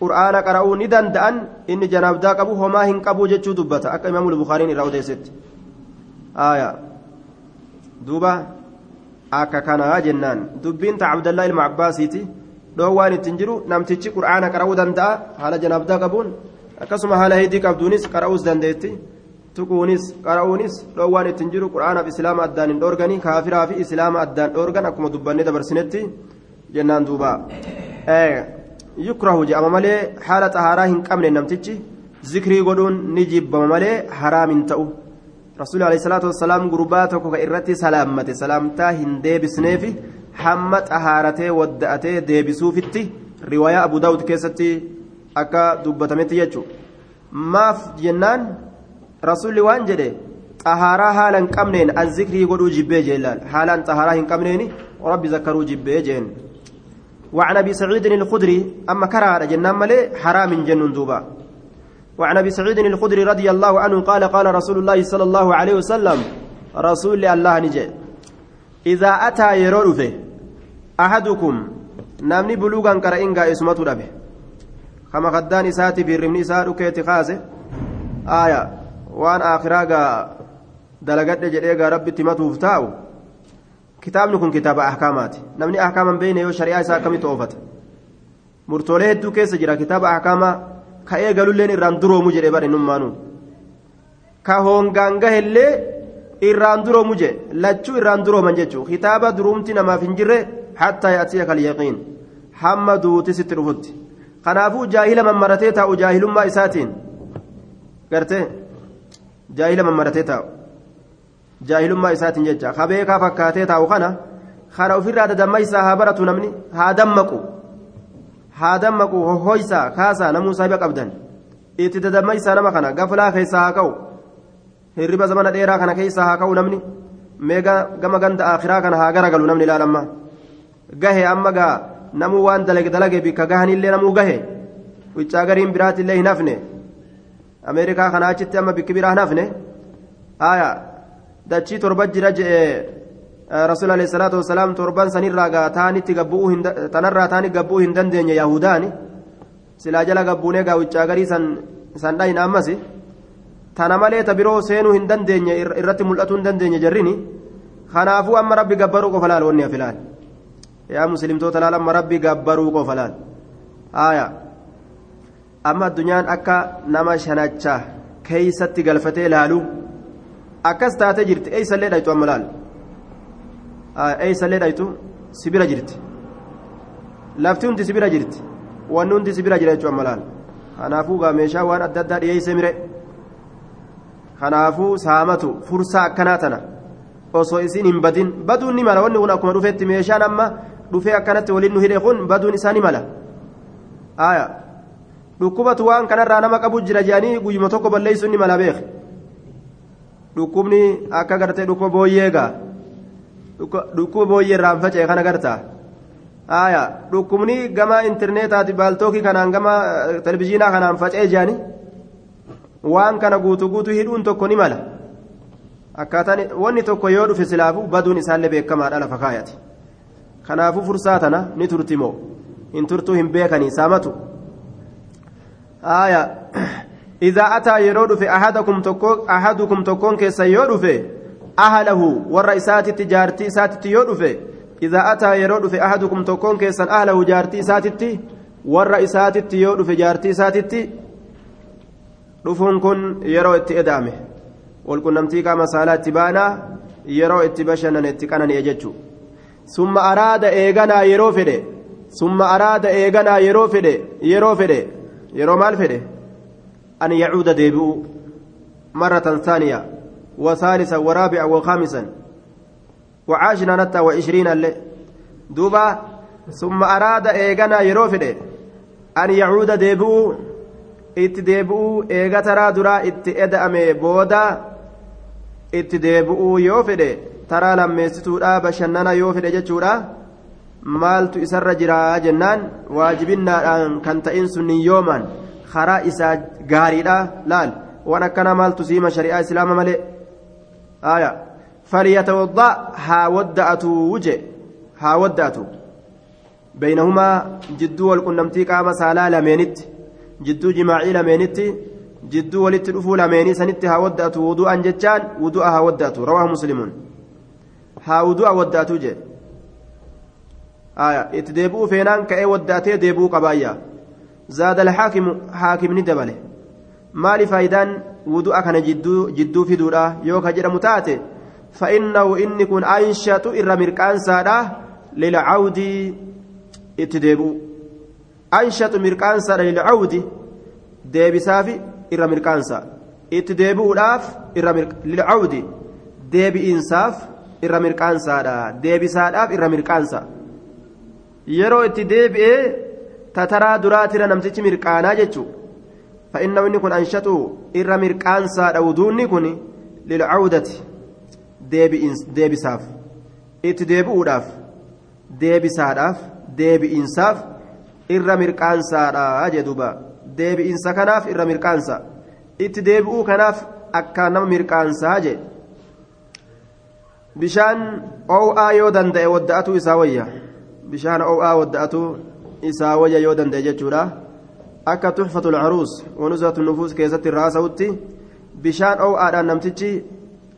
qura'aana qara'uu ni danda'an inni janaabdaa qabu homaa hin qabu jechuu dubbata akka imaamul bukaariin irraa odeessetti duuba akka kanaa jennaan dubbiin ta ilma abbaasiiti dhoowwaan ittiin jiru namtichi qura'aana qara'uu danda'a haala janaabdaa qabuun akkasuma haala heddii qabduunis qara'uus dandeetti tuquunis qara'uunis dhoowwaan ittiin jiru qura'aanaaf islaama addaan hin dhoorganii kaafiraa fi islaama addaan dhoorgan akkuma dubbannee dabarsinetti jennaan duuba yukrahu jedhama malee haala xahaaraa hin qabne namtichi zikrii godhuun ni jibbama malee haraam hin ta'u rasuulli alayhi salaatu wassalaam gurbaa tokko irratti salaammate salaamtaa hin deebisneefi hamma xahaaratee wadda'atee deebisuufitti riwaayaa abu daawud keessatti akka dubbatametti jechuudha maaf jennaan rasuulli waan jedhe xahaaraa haala hin qabneen an zikrii godhuu jibbee jeellaan haalaan xahaaraa hin qabneen rabbi zakkaruu jibbee jeen وعن ابي سعيد الخدري اما كرا جنان ملي حرام جنون دوبا وعن ابي سعيد الخدري رضي الله عنه قال قال رسول الله صلى الله عليه وسلم رسول الله نجي اذا اتى يرورفه احدكم نامني بلوغا قرئنغا اسمته دبه كما قدان اساتي بيرمني اسا دكيتي خاسه آية وان اخراغا دلغت جديغا ربي تمتوف تاو kitaabni kun kitaaba ahkaamaati namni ahkaaman beeyne yoo shari'aa isaa akkamitti oofata murtoolee hedduu keessa jira kitaaba ahkaamaa ka eegalulleen irraan duroomu jedhe bare nummaanuu ka hoongaan gahellee irraan duroomu jedhe lachuu irraan durooman jechuu kitaaba duruumti namaaf hin jirre yaatiya kal yaqiin hamma duuti sitti dhufutti kanaafuu jaahila mammaratee taa'u jaahilummaa isaatiin gartee jaahila mammaratee taa'u jaahilummaa isaatiin jecha kabeekaa fakkaatee taa'u kana kana ofirraa dadammaysaa haa baratu namni haa dammaqu haa dammaqu hohoysaa kaasaa namuu saahiba qabdan itti dadammaysaa nama kana gaflaa keessaa haa ka'u hirriba zamana dheeraa kana keessaa haa ka'u namni mee gama ganda akhiraa kana haa garagalu namni ilaalamma gahe amma gaa namuu waan dalage dalage bikka gahanillee namuu gahe wiccaa gariin biraatillee hin hafne ameerikaa kana achitti amma bikki biraa hin hafne aayaa dachii torba jira je'e rasuul alayhi salaatu wasalaam torban sanirraa taanitti gabbu'uu tanarraa taani gabbu'uu hin dandeenye yahudaani silaa jala gabbuunee gaa wiccaa garii san dhayin ammas tana malee ta biroo seenuu hin dandeenye irratti mul'atuu hin dandeenye jarrini kanaafuu amma rabbi gabbaruu qofa laal wanni afilaal laal haaya amma addunyaan akka nama shanacha keeysatti galfatee laaluu akkas taatee jirti eeysallee dhaytu amma laal eeysallee dhaytu sibira jirti lafti hundi sibira jirti wanni hundi sibira jira jechuun amma laal kanaafuu gaa meeshaa waan adda addaa dhiyeessee mire kanaafuu saamatu fursaa akkanaa tana osoo isiin hin badin baduun ni mala wanni kun akkuma dhufeetti meeshaan amma dhufee akkanatti waliin nu hidhe kun baduun isaa ni mala aya dhukkubatu waan kanarraa nama qabu jira jedhanii guyyuma tokko balleessuun ni mala beek dhukkubni akka gartee dhukkuba booyyee gaa dhukkuba booyyee irraan faca'e kana gartaa aya dhukkubni gama intarneetaati baaltookii kanaan gama televizhiinaa kanaan faca'e jedhanii waan kana guutuu guutuu hidhuun tokko ni mala akkaataan wanni tokko yoo dhufe silaafu baduun isaallee beekamaadha lafa kaayati kanaafuu fursaa tana ni turti moo hin turtuu hin beekanii saamatu aya idaa ataa yeroo dhufe ahadukum tokkoon keessan yoo dhufe ahlahu warra isaatitti jaartii isaatitti yoo dhufe idaa ataa yeroo dhufe ahadukum tokkoon keessan ahlahu jaartii isaatitti warra isaatitti yoo dhufe jaartii isaatitti dhufuun kun yeroo itti eda'ame walqunnamtii qaama saalaa itti baanaa yeroo itti bashannane itti qanani'e jechuu summa araada eeganaa yeroo fedhe summa araada eeganaa yeroo fedhe yeroo fedhe yeroo maal fedhe an yacuuda deebi'u marratan ثانية وثالثا ورابعا وخامسا وعاشرا نتا وعشرين اللي دوبا ثم أراد إيغانا يروفد أن يعود ديبؤ itti deebi'uu eega taraa duraa itti eda'ame booda itti deebi'uu yoo fedhe taraa lammeessituudha bashannana yoo fedhe jechuudha maaltu isarra jiraa jennaan waajibinnaadhaan kan ta'in sunni yoomaan karaa isaa gaariidha laal waan akkanaa maaltu siima shari'aa islaama malee aya falyatawadda haa wadda'atu wuje haa wadda'atu بينهما جدو والقنمتي قام سالا لمينت جدو جماعي لمينت جدو ولت الأفو لميني سنت ها ودأت وضوءا جتان وضوء ها ودأت رواه مسلم ها وضوء ودأت جي آية اتديبو فينان كأي ودأتي ديبو قبايا زاد الحاكم حاكم ندبله maali faayidaan wudu'a kana jidduu fiduudha yoo ka jedhamu taate fa'innahu inni kun anshatu irra mirqaansaadha lilcawdii itti deebi'u anshatu mirqaansaadha lilcawdi deebisaafi irra mirqaansa itti deebi'uudhaaf irra lilcawdi deebi'iinsaaf irra mirqaansaadha. Deebisaadhaaf irra mirqaansa. Yeroo itti deebi'ee tataraa duraa tira namtichi mirqaanaa jechuudha fa'inna inni kun anshatu irra mirqaansaadha wuduunni kun lilcawdati. Deebisaaf. Itti deebi'uudhaaf. Deebisaadhaaf deebi'insaaf irra mirqaansaadha jedhuba deebi'insa kanaaf irra mirqaansa. Itti deebi'uu kanaaf akka nama mirqaansaa jedhe. Bishaan oo'aa yoo danda'e wadda'atu isaa wayya bishaan oo'aa wadda'atu isaa wayya yoo danda'e jechuudha akka tuxfatul caruus wanusatu nufuus keessatti irraa sa'utti bishaan oo'aadhaan namtichi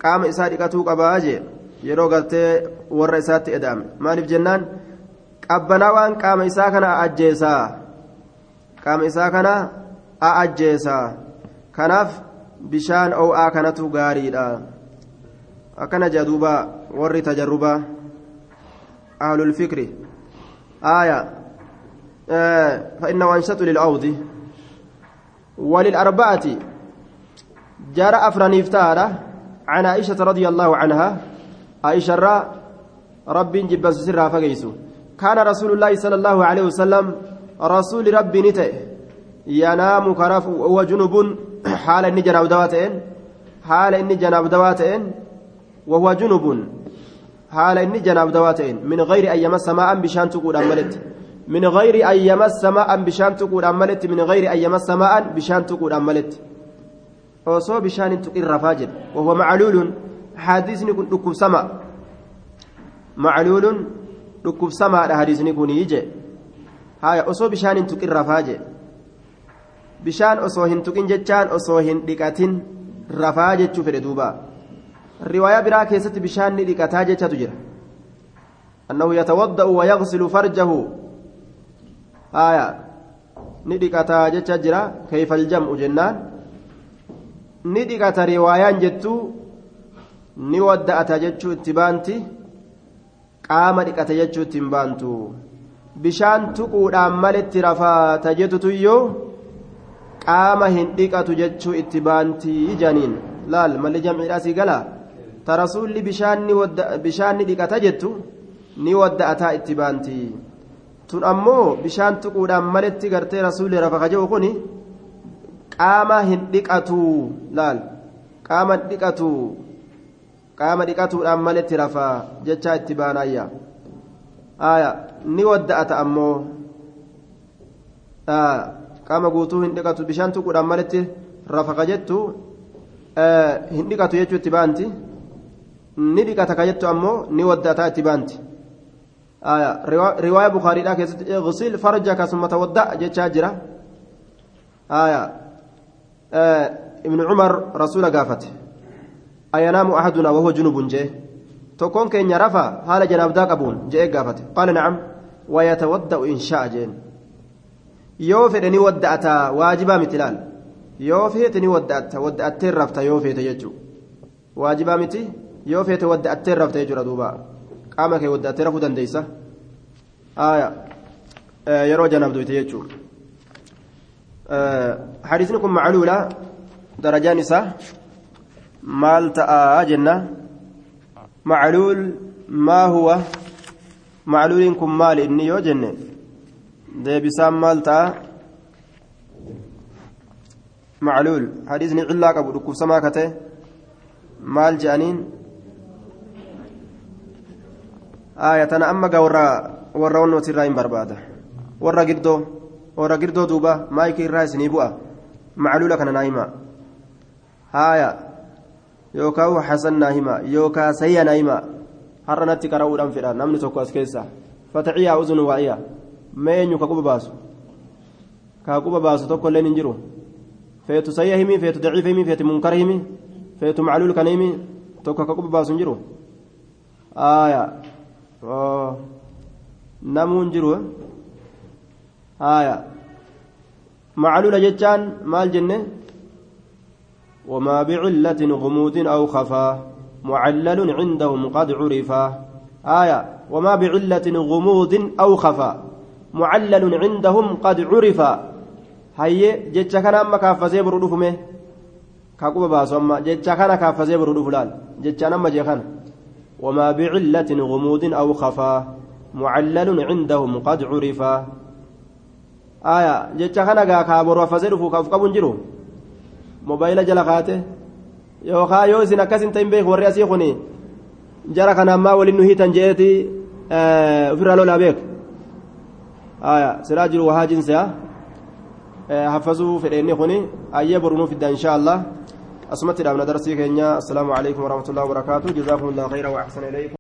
qaama isaa dhiqatuu qabaa jee yeroo gartee warra isaatti eda'ame maaliif jennaan qabbanaa waan qaama isaa kana ajjeesaa qaama isaa kana ajjeesaa kanaaf bishaan oo'aa kanatu gaariidha akkana jaduuba warri tajarruba ahlul fikri aaya فإنه أنشط للعود. وللأربعة. جار أفران إفتارة عن عائشة رضي الله عنها. عائشة رب جبس سرها فقيسو. كان رسول الله صلى الله عليه وسلم رسول ربي نتئ ينام كرف وجنب حال إني جناب دواتين. حال إني جناب دواتين. وهو جنب حال إني جناب دواتين من غير أن يمس ماء بشان تقول أملت من غير أن يمس ماء بشان تقول أملت من غير أن يمس ماء بشان تقول أملت osoo bishaan tuqin rafaa jedhe wahuwa macluulun hadiisni kun dhukkubsama macluulun dhukkubsamaadha hadiisni kunii je haya osoo bishaan hin tuqin rafaa jedhe bishaan osoo hin tuqin jechaan osoo hin dhiqatin rafaa jechuu fedhe duuba riwaayaa biraa keessatti bishaan ni dhiqataa jechatu jira. Annahu yatawadda'u wayaghsilu farjahu. Haya ni dhiqataa jecha jira kayfa aljam'u jennaan. Ni dhiqata riwaayaan jettu ni wadda'ata jechuu itti baanti qaama dhiqata jechuu itti hin baantu. Bishaan tuquudhaan malitti rafaata jettutuyyoo qaama hin dhiqatu jechuu itti baanti janiin. Laal malli jamciidhaa sii gala ta rasuulli bishaan ni dhiqata jettu ni wadda'ataa itti baanti. Tun ammoo bishaan tuquudhaan malitti gartee rasuulli rafa kaje'u kuni qaama hin dhiqatu laal. Qaama dhiqatu qaama dhiqatuudhaan malitti rafaa jechaa itti baanayya. Aya ni wadda'ata ammoo. Qaama guutuu hin dhiqatu bishaan tuquudhaan malitti rafa ka jettu hin dhiqatu jechuu itti baanti ni dhiqata ka jettu ammoo ni wadda'ataa itti baanti. Aya riwaaya bukaariidhaa keessatti igsil farjaka summa tawadda' jechaa jira. Aya ابن عمر رسول قافت أينام أحدنا وهو جنوب جاء تكون كين رفا حال جناب ذاك أبون جاء قافت قال نعم ويتودأ إن شاء جين يوفي ودأتا واجبا مثلال يوفي ودأتا ودأت رفت يوفي تججو واجبا متي يوفي ودأت رفت يجرى دوبا قامك ودأت رفو دنديسة آية آه يرو جناب دويت يجو حديثنا كن معلولة درجان نساء مال تآ جنة معلول ما هو معلول كن مال إني يو جنة ده بسام مال تآ معلول حديثني علا قبل ركوب سماكته مال جانين آية أنا أما قورا warra wannooti irraa hin barbaada warra girdoo warra girdoo duuba maayikii irraa isinii bu'a macluula kana naa himaa haaya yookaan hasan naa himaa yookaan sayya naa himaa har'a natti qara'uudhaan fedha namni tokko as keessa fataciyyaa uzunu waa'iyaa mee eenyu ka quba baasu ka quba baasu tokko illee hin jiru feetu sayya himi feetu daciifa himi feetu munkara himi feetu macluul kana himi tokko ka quba baasu hin jiru haaya namuu hin jiru haaya macluula jechaan maal jenne وما بعلة غموض أو خفا. معلل عندهم قد عرفا. آية. وما بعلة غموض أو خفا. معلل عندهم قد عرفا. هي جتش كان أما كافزي برودوف مه كاكوبا باسو أما جتش كان كافزي برودوف لال جتش أما جيخان. وما بعلة غموض أو خفا معلل عندهم قد عرفا آية جتش كان كابرو فزيرو كاف كابون جيرو mobaayila jala kaate yookaan yoo isin akkas hin ta'in beeku warri asii kuni jara kana ammaa waliin nu hiitan jeeti ofirraa lolaa beeku silaa jiru wahaa jinsiyaa haffazuu fedheenni kuni ayyee borunuu fidda inshaa allah asumatti dhaabna darsii keenya assalaamu alaikum warahmatullahi wabarakaatu